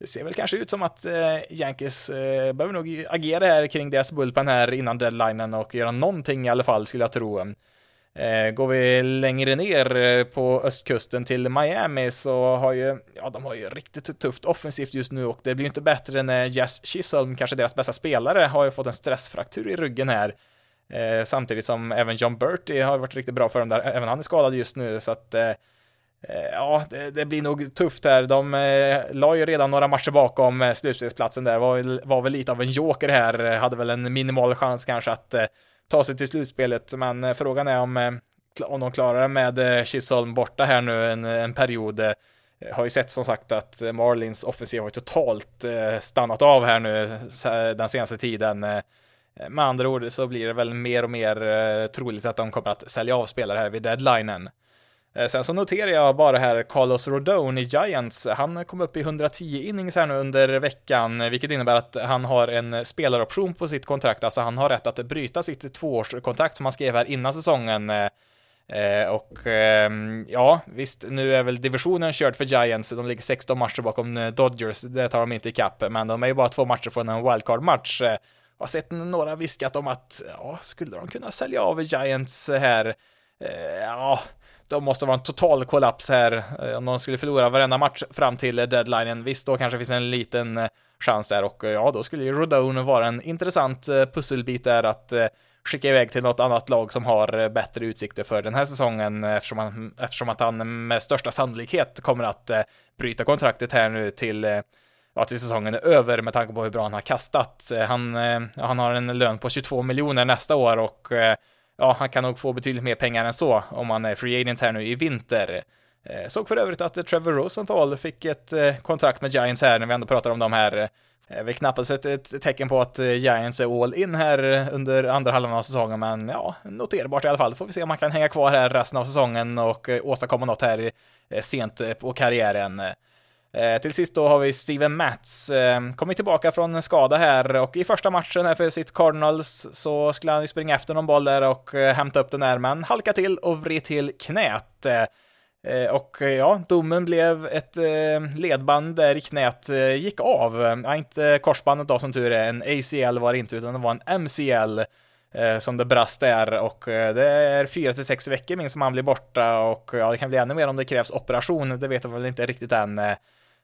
det ser väl kanske ut som att eh, Yankees eh, behöver nog agera här kring deras bullpen här innan deadlinen och göra någonting i alla fall skulle jag tro. Eh, går vi längre ner eh, på östkusten till Miami så har ju, ja de har ju riktigt tufft offensivt just nu och det blir ju inte bättre när Jess Chisholm, kanske deras bästa spelare, har ju fått en stressfraktur i ryggen här. Eh, samtidigt som även John Bertie har varit riktigt bra för dem där, även han är skadad just nu så att Eh, Eh, ja, det, det, blir nog tufft här. De eh, la ju redan några matcher bakom eh, slutspelsplatsen där, var, var väl lite av en joker här, eh, hade väl en minimal chans kanske att eh, ta sig till slutspelet, men eh, frågan är om, eh, om de klarar det med eh, Chisholm borta här nu en, en period. Eh, har ju sett som sagt att Marlins offensiv har totalt eh, stannat av här nu den senaste tiden. Med andra ord så blir det väl mer och mer troligt att de kommer att sälja av spelare här vid deadlinen. Eh, sen så noterar jag bara här Carlos Rodon i Giants. Han kom upp i 110 innings här nu under veckan, eh, vilket innebär att han har en spelaroption på sitt kontrakt, alltså han har rätt att bryta sitt tvåårskontrakt som han skrev här innan säsongen. Eh, och ehm, ja, visst, nu är väl divisionen körd för Giants, de ligger 16 matcher bakom Dodgers, det tar de inte ikapp, men de är ju bara två matcher från en wildcard-match. har sett några viskat om att, ja, skulle de kunna sälja av Giants här? ja, de måste vara en total kollaps här eh, om de skulle förlora varenda match fram till deadlinen. Visst, då kanske finns en liten eh, chans där och eh, ja, då skulle ju Rodone vara en intressant pusselbit där att skicka iväg till något annat lag som har bättre utsikter för den här säsongen eftersom, han, eftersom att han med största sannolikhet kommer att bryta kontraktet här nu till ja, till säsongen är över med tanke på hur bra han har kastat. Han, han har en lön på 22 miljoner nästa år och ja, han kan nog få betydligt mer pengar än så om han är free agent här nu i vinter. Eh, såg för övrigt att Trevor Rosenthal fick ett eh, kontrakt med Giants här när vi ändå pratar om de här. Det är väl knappast ett, ett tecken på att Giants är all in här under andra halvan av säsongen, men ja, noterbart i alla fall. Får vi se om han kan hänga kvar här resten av säsongen och åstadkomma något här sent på karriären. Eh, till sist då har vi Steven Mats, eh, kommit tillbaka från en skada här och i första matchen här för sitt Cardinals så skulle han ju springa efter någon boll där och eh, hämta upp den där, men halka till och vred till knät. Eh, eh och eh, ja, domen blev ett eh, ledband där i knät eh, gick av. Ja, inte korsbandet då som tur är, en ACL var det inte, utan det var en MCL eh, som det brast där och det är fyra till sex veckor minst som han blir borta och ja, det kan bli ännu mer om det krävs operation, det vet jag väl inte riktigt än.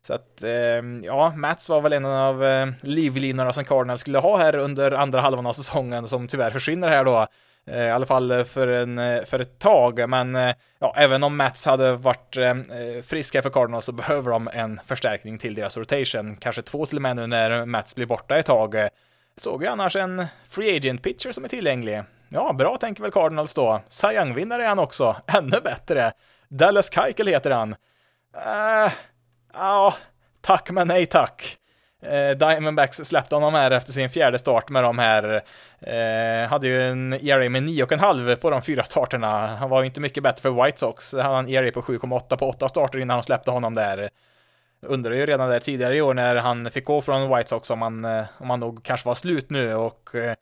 Så att, ehm, ja, Mats var väl en av eh, livlinorna som Cardinals skulle ha här under andra halvan av säsongen, som tyvärr försvinner här då. Eh, I alla fall för, en, eh, för ett tag, men ja, även om Mats hade varit friska för Cardinals så behöver de en förstärkning till deras rotation, kanske två till och med nu när Mats blir borta ett tag. Såg ju annars en free agent pitcher som är tillgänglig. Ja, bra tänker väl Cardinals då. Cy vinnare är han också. Ännu bättre. Dallas Keuchel heter han. Uh, ja, tack men nej tack. Eh, Diamondbacks släppte honom här efter sin fjärde start med de här. Eh, hade ju en ERA med 9,5 på de fyra starterna. Han var ju inte mycket bättre för White Sox. Han hade en ERA på 7,8 på åtta starter innan de släppte honom där undrade ju redan där tidigare i år när han fick gå från White Sox om han, eh, om han nog kanske var slut nu och eh,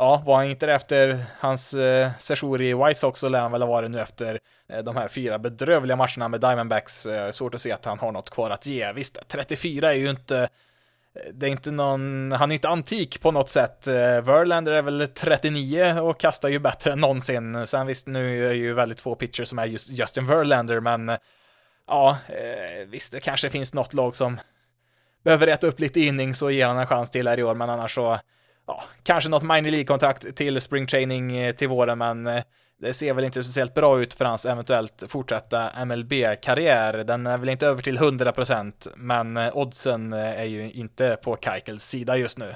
ja, var han inte det efter hans eh, session i White Sox så lär han väl ha varit nu efter eh, de här fyra bedrövliga matcherna med Diamondbacks. Eh, svårt att se att han har något kvar att ge. Visst, 34 är ju inte eh, det är inte någon, han är inte antik på något sätt. Verlander är väl 39 och kastar ju bättre än någonsin. Sen visst, nu är ju väldigt få pitchers som är just Justin Verlander, men ja, eh, visst, det kanske finns något lag som behöver äta upp lite innings och ge honom en chans till här i år, men annars så, ja, kanske något minor League-kontrakt till spring training eh, till våren, men eh, det ser väl inte speciellt bra ut för hans eventuellt fortsatta MLB-karriär. Den är väl inte över till 100%, men eh, oddsen är ju inte på Keichels sida just nu.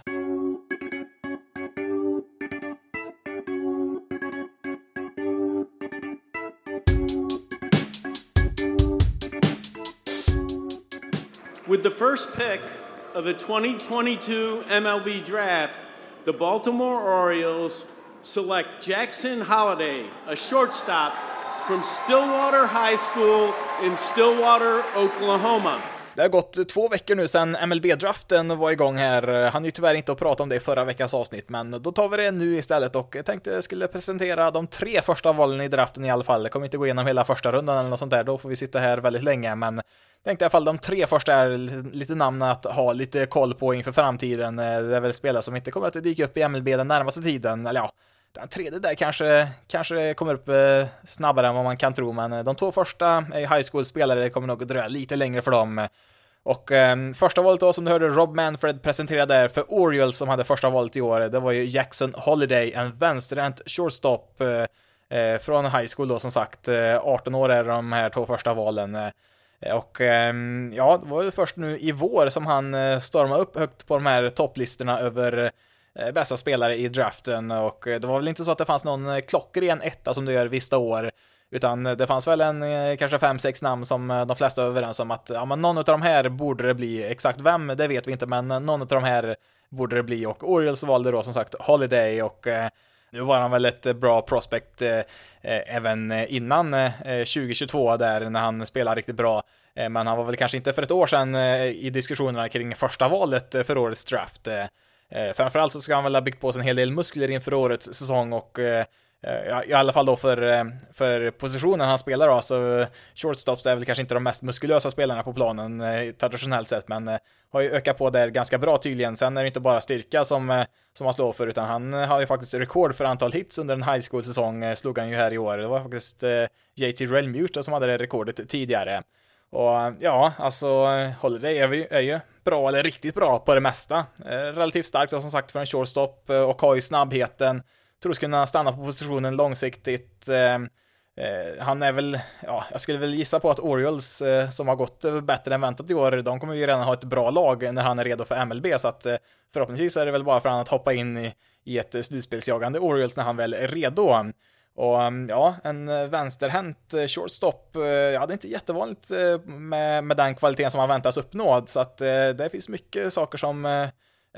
With the first pick of the 2022 MLB Draft, the Baltimore Orioles select Jackson Holiday, a shortstop from Stillwater High School in Stillwater, Oklahoma. Det har gått två veckor nu sedan MLB-draften var igång här. Han är ju tyvärr inte att prata om det i förra veckans avsnitt, men då tar vi det nu istället och jag tänkte jag skulle presentera de tre första valen i draften i alla fall. Jag kommer inte gå igenom hela första rundan eller något sånt där, då får vi sitta här väldigt länge, men tänkte i alla fall de tre första är lite namn att ha lite koll på inför framtiden. Eh, det är väl spelare som inte kommer att dyka upp i MLB den närmaste tiden, eller ja, den tredje där kanske, kanske kommer upp eh, snabbare än vad man kan tro, men eh, de två första är high school-spelare, det kommer nog att dröja lite längre för dem. Och eh, första valet då, som du hörde Rob Manfred presentera där för Orioles som hade första valet i år, det var ju Jackson Holiday, en vänsterhänt shortstop eh, eh, från high school då som sagt. 18 år är de här två första valen. Eh, och ehm, ja, det var ju först nu i vår som han eh, stormade upp högt på de här topplistorna över eh, bästa spelare i draften och det var väl inte så att det fanns någon klockren etta som du gör vissa år, utan det fanns väl en kanske fem, sex namn som de flesta var överens om att ja, men någon av de här borde det bli. Exakt vem, det vet vi inte, men någon av de här borde det bli och Orioles valde då som sagt Holiday och nu var han väl ett bra prospect eh, eh även eh, innan eh, eh 2022 där när han spelade riktigt bra. Eh, men han var väl kanske inte för ett år sedan i diskussionerna kring första valet för årets draft. Eh, framförallt så ska han väl ha byggt på sig en hel del muskler inför årets säsong och eh, Eh, i alla fall då för, eh, för positionen han spelar då, så shortstops är väl kanske inte de mest muskulösa spelarna på planen eh, traditionellt sett, men har ju ökat på där ganska bra tydligen. Sen är det inte bara styrka som, som han slår för, utan han har ju faktiskt rekord för antal hits under en high school-säsong, slog han ju här i år. Det var faktiskt JT Realmute som hade det rekordet tidigare. Och ja, alltså Holiday är, vi, är ju bra, eller riktigt bra på det mesta. Relativt starkt då, som sagt för en shortstop och har ju snabbheten. Tror skulle kunna stanna på positionen långsiktigt. Eh, eh, han är väl, ja, jag skulle väl gissa på att Orioles, eh, som har gått bättre än väntat i år, de kommer ju redan ha ett bra lag när han är redo för MLB, så att förhoppningsvis är det väl bara för han att hoppa in i, i ett slutspelsjagande Orioles när han väl är redo. Och mm, ja, en vänsterhänt shortstop, ja det är inte jättevanligt med, med den kvaliteten som man väntas uppnå, så att det finns mycket saker som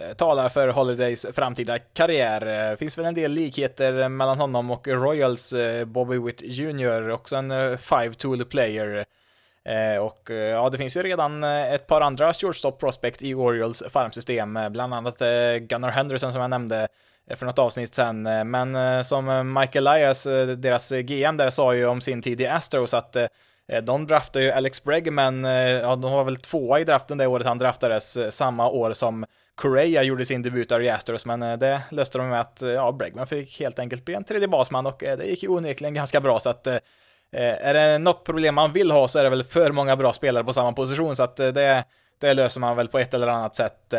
Eh, talar för Holidays framtida karriär. Eh, finns väl en del likheter mellan honom och Royals eh, Bobby Witt Jr, också en five-tool player. Och ja, det finns ju redan ett par andra shortstop prospect i Orioles farmsystem, bland annat Gunnar Henderson som jag nämnde, för något avsnitt sen. Men som Michael Elias, deras GM där, sa ju om sin tid i Astros att de draftade ju Alex Bregman, ja de var väl tvåa i draften det året han draftades, samma år som Correa gjorde sin debut där i Astros, men eh, det löste de med att eh, ja, Bregman fick helt enkelt bli en tredje basman och eh, det gick ju onekligen ganska bra så att är det något problem man vill ha så är det väl för många bra spelare på samma position så att det det löser man väl på ett eller annat sätt.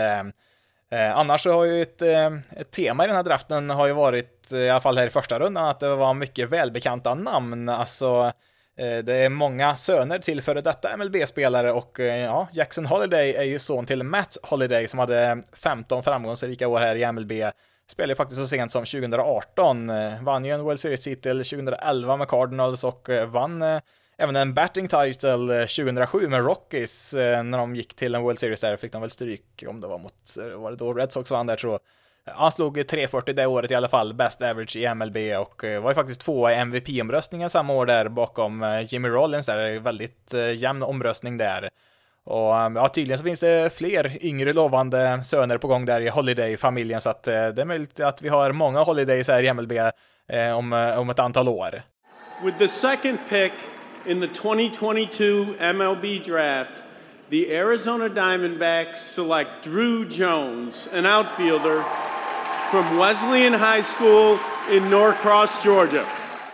Eh, annars så har ju ett, eh, ett, tema i den här draften har ju varit, i alla fall här i första rundan, att det var mycket välbekanta namn. Alltså, Eh, det är många söner till före detta MLB-spelare och eh, ja, Jackson Holiday är ju son till Matt Holiday som hade 15 framgångsrika år här i MLB. Spelade ju faktiskt så sent som 2018, eh, vann ju en World Series-titel 2011 med Cardinals och vann även en batting title 2007 med Rockies när de gick till en World Series där fick de väl stryk om det var mot, var det då Red Sox vann där tror jag. Han slog 340 det året i alla fall, best average i MLB och eh, var ju faktiskt tvåa i MVP-omröstningen samma år där bakom eh, Jimmy Rollins där, väldigt eh, jämn omröstning där. Och ja, tydligen så finns det fler yngre lovande söner på gång där i Holiday-familjen så att det är möjligt att vi har många Holidays här i MLB om, om ett antal år. With the second pick in the 2022 MLB draft, the Arizona Diamondbacks select Drew Jones, an outfielder from Wesleyan High School in Norcross, Georgia.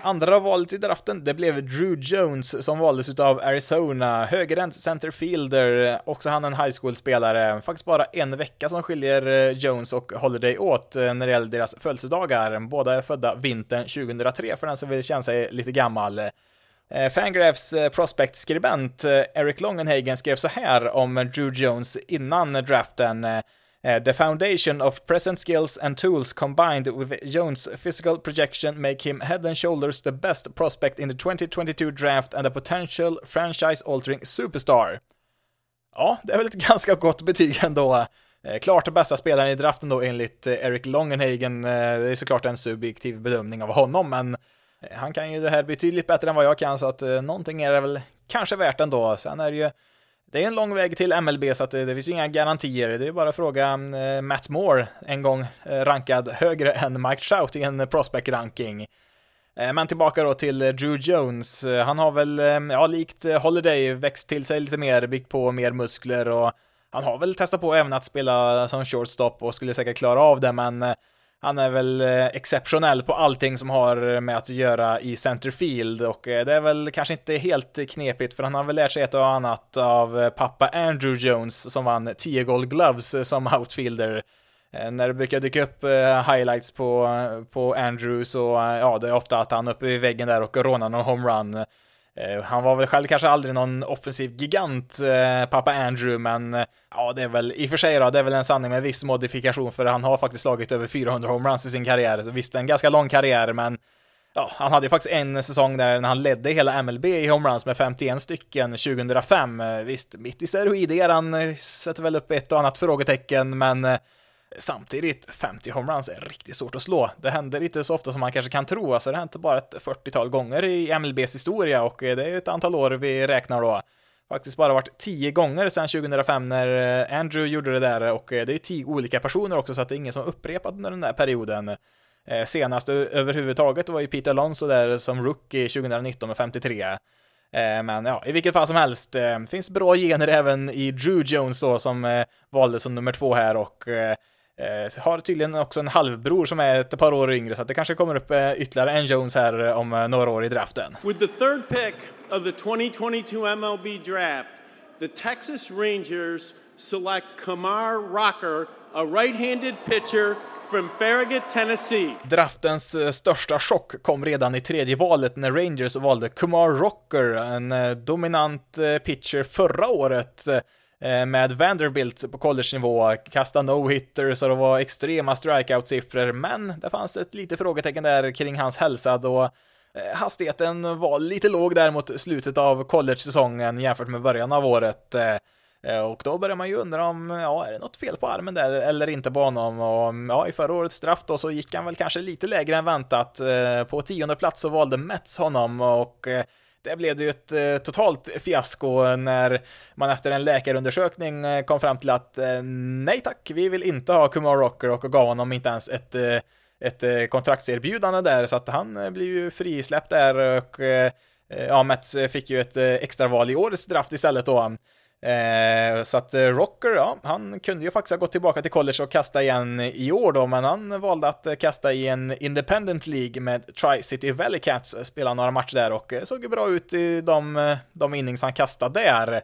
Andra valet i draften, det blev Drew Jones som valdes utav Arizona, högerhänt centerfielder, också han en high school-spelare. Faktiskt bara en vecka som skiljer eh, Jones och Holiday åt eh, när det gäller deras födelsedagar. Båda är födda vintern 2003 för den som vill känna sig lite gammal. Eh, Fangraphs prospect-skribent Eric Longenhagen skrev så här om Drew Jones innan draften. Eh, the foundation of present skills and tools combined with Jones' physical projection make him head and shoulders the best prospect in the 2022 draft and a potential franchise-altering superstar. Ja, det är väl ett ganska gott betyg ändå. Eh, klart bästa spelaren i draften då enligt eh, Eric Longenhagen. Det är såklart en subjektiv bedömning av honom, men han kan ju det här betydligt bättre än vad jag kan, så att någonting är det väl kanske värt ändå. Sen är det ju det är en lång väg till MLB så att det, det finns inga garantier. Det är bara att fråga eh, Matt Moore, en gång eh, rankad högre än Mike Trout i en prospect-ranking. Eh, men tillbaka då till eh, Drew Jones. Eh, han har väl, ja, likt Holiday växt till sig lite mer, byggt på mer muskler och han har väl testat på även att spela som shortstop och skulle säkert klara av det, men han är väl eh, exceptionell på allting som har med att göra i centerfield och eh, det är väl kanske inte helt knepigt för han har väl lärt sig ett och annat av eh, pappa Andrew Jones som vann 10 Gold Gloves som outfielder. När det brukar dyka upp highlights på, på Andrew så ja, det är ofta att han är uppe i väggen där och rånar någon homerun. Eh, han var väl själv kanske aldrig någon offensiv gigant, eh, pappa Andrew, men eh, ja, det är väl i och för sig då, det är väl en sanning med viss modifikation, för han har faktiskt slagit över 400 homeruns i sin karriär. Så visst, en ganska lång karriär, men ja, han hade ju faktiskt en säsong där när han ledde hela MLB i homeruns med 51 stycken 2005. Eh, visst, mitt i steroideran sätter väl upp ett och annat frågetecken, men Samtidigt, 50 homeruns är riktigt svårt att slå. Det händer inte så ofta som man kanske kan tro, alltså det har hänt bara ett 40-tal gånger i MLBs historia och eh, det är ett antal år vi räknar då. Faktiskt bara varit 10 gånger sedan 2005 när eh, Andrew gjorde det där och eh, det är 10 olika personer också så att det är ingen som upprepat under den där perioden. Senast överhuvudtaget var ju Peter Alonso där som rookie 2019 med 53. Men ja, i vilket fall som helst, finns bra gener även i Drew Jones då som valdes som nummer två här och Eh, har tydligen också en halvbror som är ett par år yngre, så att det kanske kommer upp eh, ytterligare en Jones här eh, om eh, några år i draften. With the third pick of the 2022 MLB draft, the Texas Rangers select Kamar Rocker, a right-handed pitcher from Farragut, Tennessee. Draftens eh, största chock kom redan i tredje valet när Rangers valde Kumar Rocker, en eh, dominant pitcher förra året Eh, med Vanderbilt på college-nivå, kasta no-hitters och det var extrema strikeout-siffror, men det fanns ett litet frågetecken där kring hans hälsa då eh, hastigheten var lite låg där mot slutet av college-säsongen jämfört med början av året. Eh, och då börjar man ju undra om, ja, är det något fel på armen där eller inte på honom? Och mm, ja, i förra årets straff då så gick han väl kanske lite lägre än väntat. På tionde plats så valde Mets honom och det blev det ju ett eh, totalt fiasko när man efter en läkarundersökning eh, kom fram till att eh, nej tack, vi vill inte ha Kumar Rocker och gav honom inte ens ett, ett kontraktserbjudande där så att han blev ju frisläppt där och ja, Mets fick ju ett extraval i årets draft istället då. Eh, så att eh, Rocker, ja, han kunde ju faktiskt ha gått tillbaka till college och kasta igen i år då, men han valde att eh, kasta i en Independent League med Tri-City Valley Cats, eh, spela några matcher där och såg ju bra ut i de, de innings han kastade där.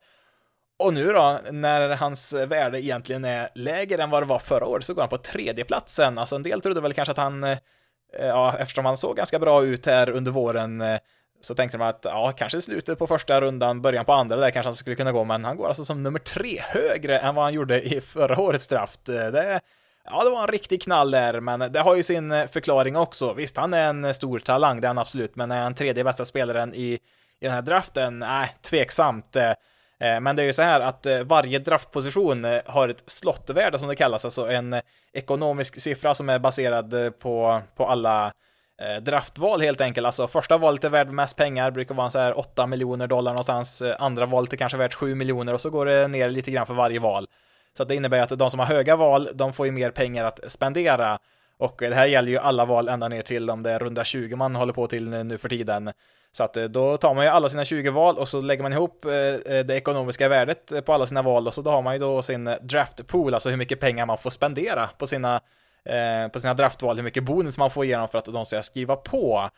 Och nu då, när hans värde egentligen är lägre än vad det var förra året, så går han på tredjeplatsen. Alltså en del trodde väl kanske att han, eh, ja, eftersom han såg ganska bra ut här under våren, eh, så tänkte man att ja, kanske slutet på första rundan, början på andra, där kanske han skulle kunna gå, men han går alltså som nummer tre högre än vad han gjorde i förra årets draft. Eh, det, ja, det var en riktig knall där, men det har ju sin eh, förklaring också. Visst, han är en stor talang, det är han absolut, men är han tredje bästa spelaren i, i den här draften? Nej, tveksamt. Eh, men det är ju så här att varje draftposition har ett slottvärde som det kallas, alltså en ekonomisk siffra som är baserad på, på alla Eh, draftval helt enkelt. Alltså första valet är värt mest pengar, brukar vara så här 8 miljoner dollar någonstans. Eh, andra valet är kanske värt 7 miljoner och så går det ner lite grann för varje val. Så det innebär att de som har höga val, de får ju mer pengar att spendera. Och eh, det här gäller ju alla val ända ner till om det är runda 20 man håller på till nu för tiden. Så att då tar man ju alla sina 20 val och så lägger man ihop det ekonomiska värdet på alla sina val och så då har man ju då sin draft pool, alltså hur mycket pengar man får spendera på sina, Eh, på sina draftval, hur mycket bonus man får igenom för att de ska skriva på.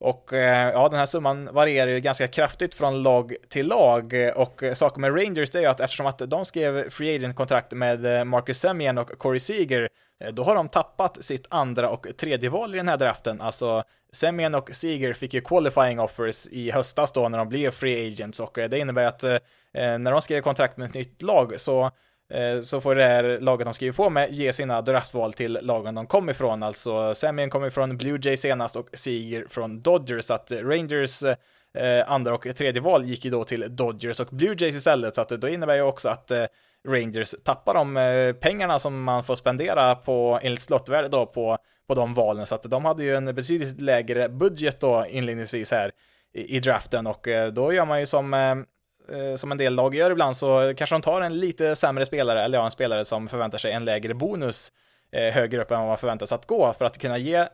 Och eh, ja, den här summan varierar ju ganska kraftigt från lag till lag. Och eh, saken med Rangers det är ju att eftersom att de skrev free agent-kontrakt med Marcus Semien och Corey Seager då har de tappat sitt andra och tredje val i den här draften, alltså Semien och Seager fick ju qualifying offers i höstas då när de blev free agents. Och det innebär att eh, när de skrev kontrakt med ett nytt lag så Eh, så får det här laget de skriver på med ge sina draftval till lagen de kom ifrån. Alltså Semien kom ifrån Blue Jays senast och Seager från Dodgers. Så att Rangers eh, andra och tredje val gick ju då till Dodgers och Blue Jays istället. Så att det då innebär ju också att eh, Rangers tappar de eh, pengarna som man får spendera på enligt slottvärde då på på de valen, så att de hade ju en betydligt lägre budget då inledningsvis här i, i draften och eh, då gör man ju som eh, Eh, som en del lag gör ibland så kanske de tar en lite sämre spelare, eller ja, en spelare som förväntar sig en lägre bonus eh, högre upp än vad man förväntar sig att gå för att kunna ge eh,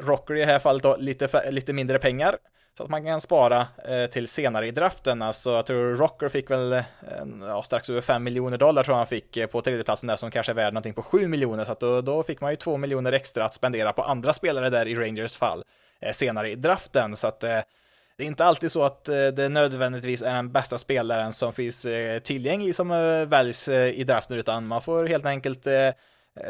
Rocker i det här fallet då lite, lite mindre pengar så att man kan spara eh, till senare i draften. Alltså, jag tror Rocker fick väl eh, ja, strax över 5 miljoner dollar tror jag han fick eh, på tredjeplatsen där som kanske är värd någonting på 7 miljoner, så att då, då fick man ju 2 miljoner extra att spendera på andra spelare där i Rangers fall eh, senare i draften. Så att eh, det är inte alltid så att eh, det nödvändigtvis är den bästa spelaren som finns eh, tillgänglig som eh, väljs i draften, utan man får helt enkelt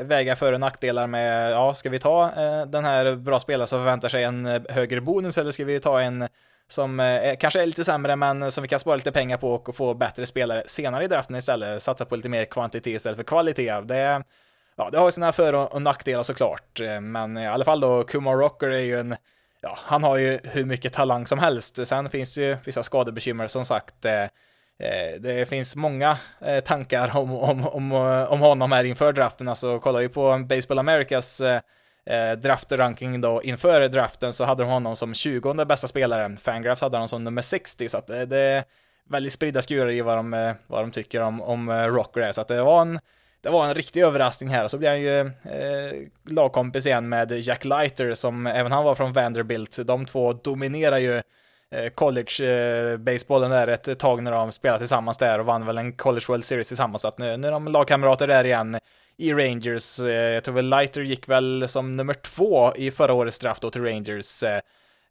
väga för och nackdelar med, ja, ska vi ta den här bra spelaren som förväntar sig en högre bonus eller ska vi ta en som eh, kanske är lite sämre men som vi kan spara lite pengar på och få bättre spelare senare i draften istället, satsa på lite mer kvantitet istället för kvalitet. Det, ja, det har sina för och nackdelar såklart, men i alla fall då, Kumar Rocker är ju en Ja, han har ju hur mycket talang som helst. Sen finns det ju vissa skadebekymmer som sagt. Eh, eh det finns många eh, tankar om, om, om, eh, om honom här inför draften, alltså kollar vi på Baseball Americas eh, eh, draftranking då inför draften så hade de honom som 20 bästa spelaren, Fangraphs hade honom som nummer 60, så att det, det är väldigt spridda skurar i vad de, vad de tycker om, om Rocker så att det var en det var en riktig överraskning här och så blir han ju eh, lagkompis igen med Jack Leiter som även han var från Vanderbilt. De två dominerar ju Eh, college-basebollen eh, där ett tag när de spelade tillsammans där och vann väl en College World Series tillsammans. Så att nu, nu är de lagkamrater där igen i Rangers. Eh, jag tror väl Lighter gick väl som nummer två i förra årets draft då till Rangers. Eh,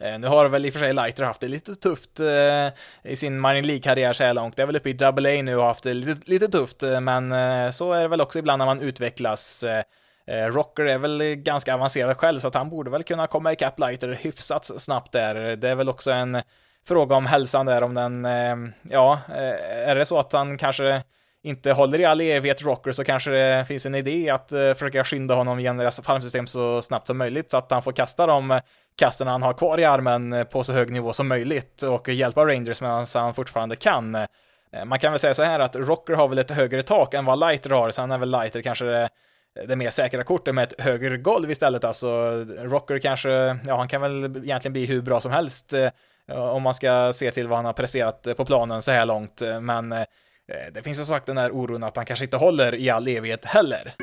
Eh, nu har väl i och för sig Lighter haft det lite tufft eh, i sin Mining League-karriär så här långt. Det är väl uppe i Double A nu och haft det lite, lite tufft, eh, men så är det väl också ibland när man utvecklas. Rocker är väl ganska avancerad själv så att han borde väl kunna komma ikapp Lighter hyfsat snabbt där. Det är väl också en fråga om hälsan där, om den, ja, är det så att han kanske inte håller i all evighet Rocker så kanske det finns en idé att eh, försöka skynda honom genom deras farmsystem så snabbt som möjligt så att han får kasta de eh, kasten han har kvar i armen eh, på så hög nivå som möjligt och hjälpa Rangers medan han fortfarande kan. Man kan väl säga så här att Rocker har väl ett högre tak än vad Lighter har, sen är väl Lighter kanske det det mer säkra kortet med ett högre golv istället. Alltså, Rocker kanske, ja, han kan väl egentligen bli hur bra som helst om man ska se till vad han har presterat på planen så här långt. Men Eh, det finns som sagt den här oron att han kanske inte håller i all evighet heller.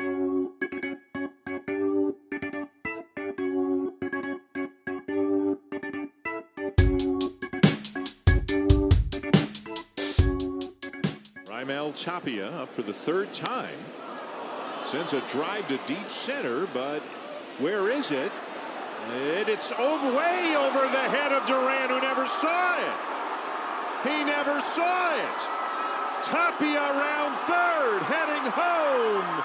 Raimel Tapia up for the third time. Sends a drive to deep center, but where is it? it it's over, way over the head of Duran, who never saw it. He never saw it. Tapia around third, heading home.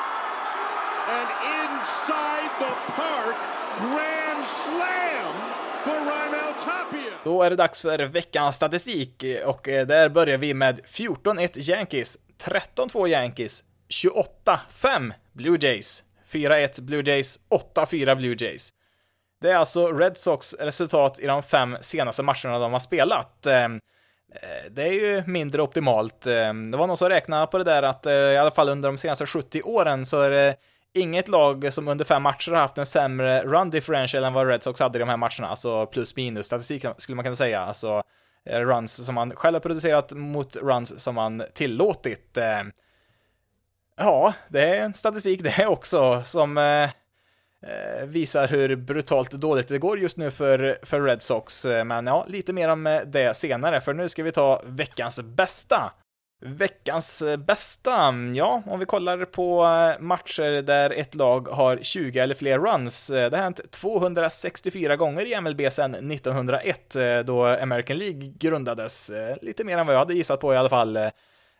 And inside the park, grand slam for Raimel Tapia. Då är det dags för veckans statistik och eh, där börjar vi med 14-1 Yankees, 13-2 Yankees, 28-5 Blue Jays, 4-1 Blue Jays, 8-4 Blue Jays. Det är alltså Red Sox resultat i de fem senaste matcherna de har spelat. Ehm, Eh, det är ju mindre optimalt. Eh, det var någon som räknade på det där att eh, i alla fall under de senaste 70 åren så är det inget lag som under fem matcher har haft en sämre run differential än vad Red Sox hade i de här matcherna, alltså plus minus statistik skulle man kunna säga, alltså runs som man själv har producerat mot runs som man tillåtit. Ja, det är en statistik det också som Eh, visar hur brutalt dåligt det går just nu för, för Red Sox. Eh, men ja, lite mer om eh, det senare, för nu ska vi ta veckans bästa. Veckans bästa, ja, om vi kollar på matcher där ett lag har 20 eller fler runs. Det har hänt 264 gånger i MLB sedan 1901, då American League grundades. Lite mer än vad jag hade gissat på i alla fall.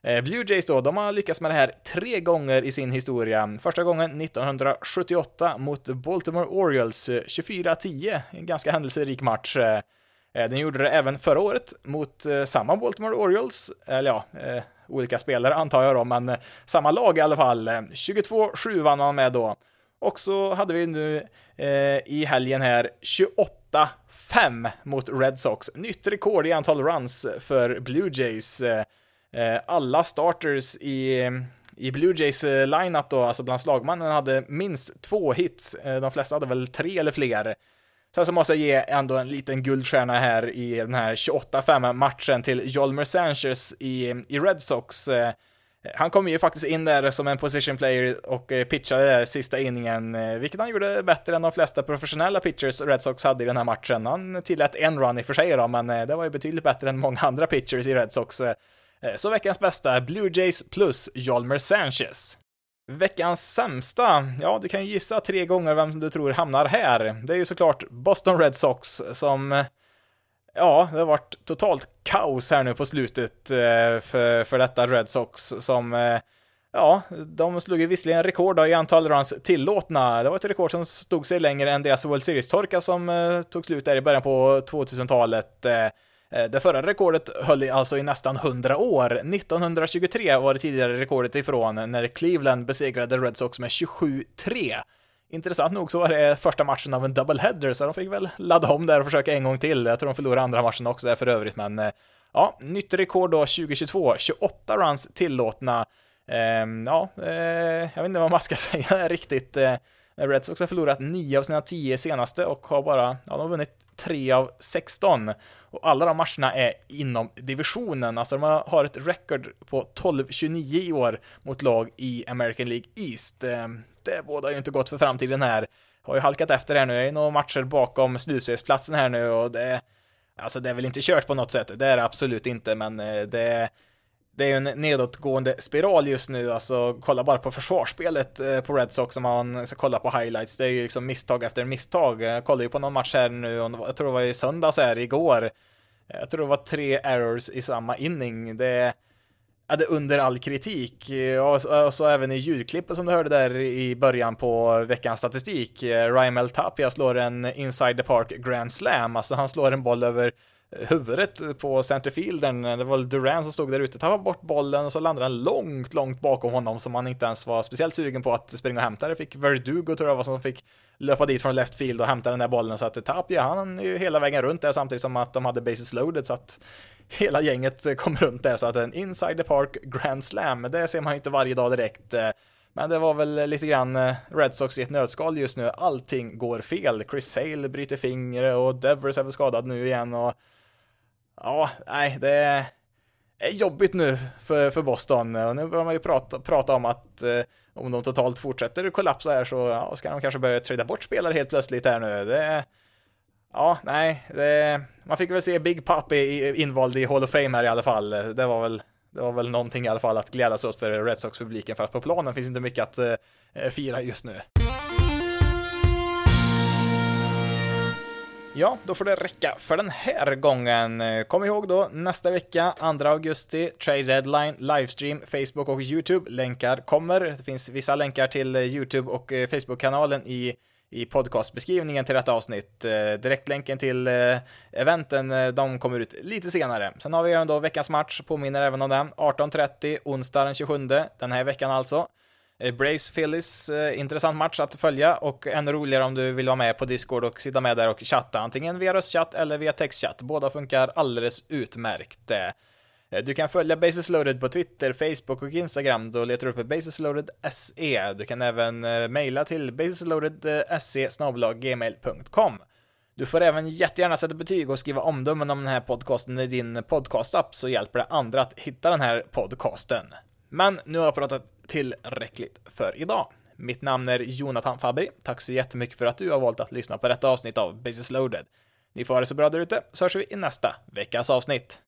Eh, Blue Jays då, de har lyckats med det här tre gånger i sin historia. Första gången 1978 mot Baltimore Orioles, 24-10, en ganska händelserik match. Eh, eh, den gjorde det även förra året mot samma Baltimore Orioles, eller ja, olika spelare antar jag då, men samma lag i alla fall. 22-7 vann man med då. Och så hade vi nu i helgen här 28-5 mot Red Sox. Nytt rekord i antal runs för Blue Jays. Eh, alla starters i, i Blue Jays eh, lineup då, alltså bland slagmannen, hade minst två hits. Eh, de flesta hade väl tre eller fler. Sen så måste jag ge ändå en liten guldstjärna här i den här 28-5 matchen till Jolmer Sanchez i, i Red Sox. Han kom ju faktiskt in där som en position player och pitchade där sista inningen, vilket han gjorde bättre än de flesta professionella pitchers Red Sox hade i den här matchen. Han tillät en run i och för sig då, men det var ju betydligt bättre än många andra pitchers i Red Sox. Eh, så veckans bästa, Blue Jays plus Jalmer Sanchez. Veckans sämsta, ja du kan ju gissa tre gånger vem du tror hamnar här. Det är ju såklart Boston Red Sox som Ja, det har varit totalt kaos här nu på slutet eh, för, för detta Red Sox som eh, Ja, de slog ju visserligen rekord i antal runs tillåtna. Det var ett rekord som stod sig längre än deras World Series-torka som tog slut där i början på 2000-talet. Eh, det förra rekordet höll alltså i nästan 100 år. 1923 var det tidigare rekordet ifrån när Cleveland besegrade Red Sox med 27-3. Intressant nog så var det första matchen av en doubleheader, så de fick väl ladda om där och försöka en gång till. Jag tror de förlorade andra matchen också där för övrigt, men eh, ja, nytt rekord då 2022, 28 runs tillåtna. Ehm, ja, eh, jag vet inte vad man ska säga riktigt. Eh, Red Sox har förlorat 9 av sina 10 senaste och har bara, ja, de har vunnit 3 av 16. Och alla de matcherna är inom divisionen, alltså de har ett record på 12-29 i år mot lag i American League East. Ehm, det bådar ju inte gott för framtiden här. Har ju halkat efter här nu, jag är några matcher bakom slutspelsplatsen här nu och det, alltså det är väl inte kört på något sätt, det är det absolut inte, men eh, det det är ju en nedåtgående spiral just nu, alltså kolla bara på försvarsspelet eh, på Red Sox om man ska kolla på highlights. Det är ju liksom misstag efter misstag. Jag kollade ju på någon match här nu, jag tror det var i söndags här igår. Jag tror det var tre errors i samma inning. Det är det under all kritik. Och så, och så även i ljudklippet som du hörde där i början på veckans statistik. Eh, Ryan Tapia slår en inside the park grand slam, alltså han slår en boll över huvudet på centerfielden. Det var Duran som stod där ute, tappade bort bollen och så landade den långt, långt bakom honom som han inte ens var speciellt sugen på att springa och hämta. Det fick Verdugo tror jag var som fick löpa dit från left field och hämta den där bollen så att Tapia, han är ju hela vägen runt där samtidigt som att de hade bases loaded så att hela gänget kom runt där så att en inside the park grand slam, det ser man ju inte varje dag direkt. Men det var väl lite grann eh, Red Sox i ett nötskal just nu. Allting går fel. Chris Sale bryter fingret och Devers är väl skadad nu igen och ja, nej, det är jobbigt nu för, för Boston. Och nu börjar man ju prata, prata om att eh, om de totalt fortsätter kollapsa här så ja, ska de kanske börja trada bort spelare helt plötsligt här nu. Det, ja, nej, det, man fick väl se Big Papi invald i Hall of Fame här i alla fall. Det var väl det var väl någonting i alla fall att glädjas åt för Red Sox-publiken för att på planen finns inte mycket att eh, fira just nu. Ja, då får det räcka för den här gången. Kom ihåg då, nästa vecka, 2 augusti, Trade Deadline, livestream, Facebook och YouTube. Länkar kommer. Det finns vissa länkar till YouTube och eh, Facebook-kanalen i i podcastbeskrivningen till detta avsnitt. Eh, direktlänken till eh, eventen, de kommer ut lite senare. Sen har vi även då veckans match, påminner även om den. 18.30, onsdag den 27, den här veckan alltså. Eh, Braves Phillies, eh, intressant match att följa och ännu roligare om du vill vara med på Discord och sitta med där och chatta, antingen via röstchatt eller via textchatt. Båda funkar alldeles utmärkt. Eh, du kan följa Basis Loaded på Twitter, Facebook och Instagram. Då letar du upp basisloaded.se. Du kan även eh, mejla till basisloadedse gmail.com. Du får även jättegärna sätta betyg och skriva omdömen om den här podcasten i din podcastapp så hjälper det andra att hitta den här podcasten. Men nu har jag pratat tillräckligt för idag. Mitt namn är Jonathan Fabri. Tack så jättemycket för att du har valt att lyssna på detta avsnitt av Business Loaded. Ni får ha det så bra där ute, så hörs vi i nästa veckas avsnitt.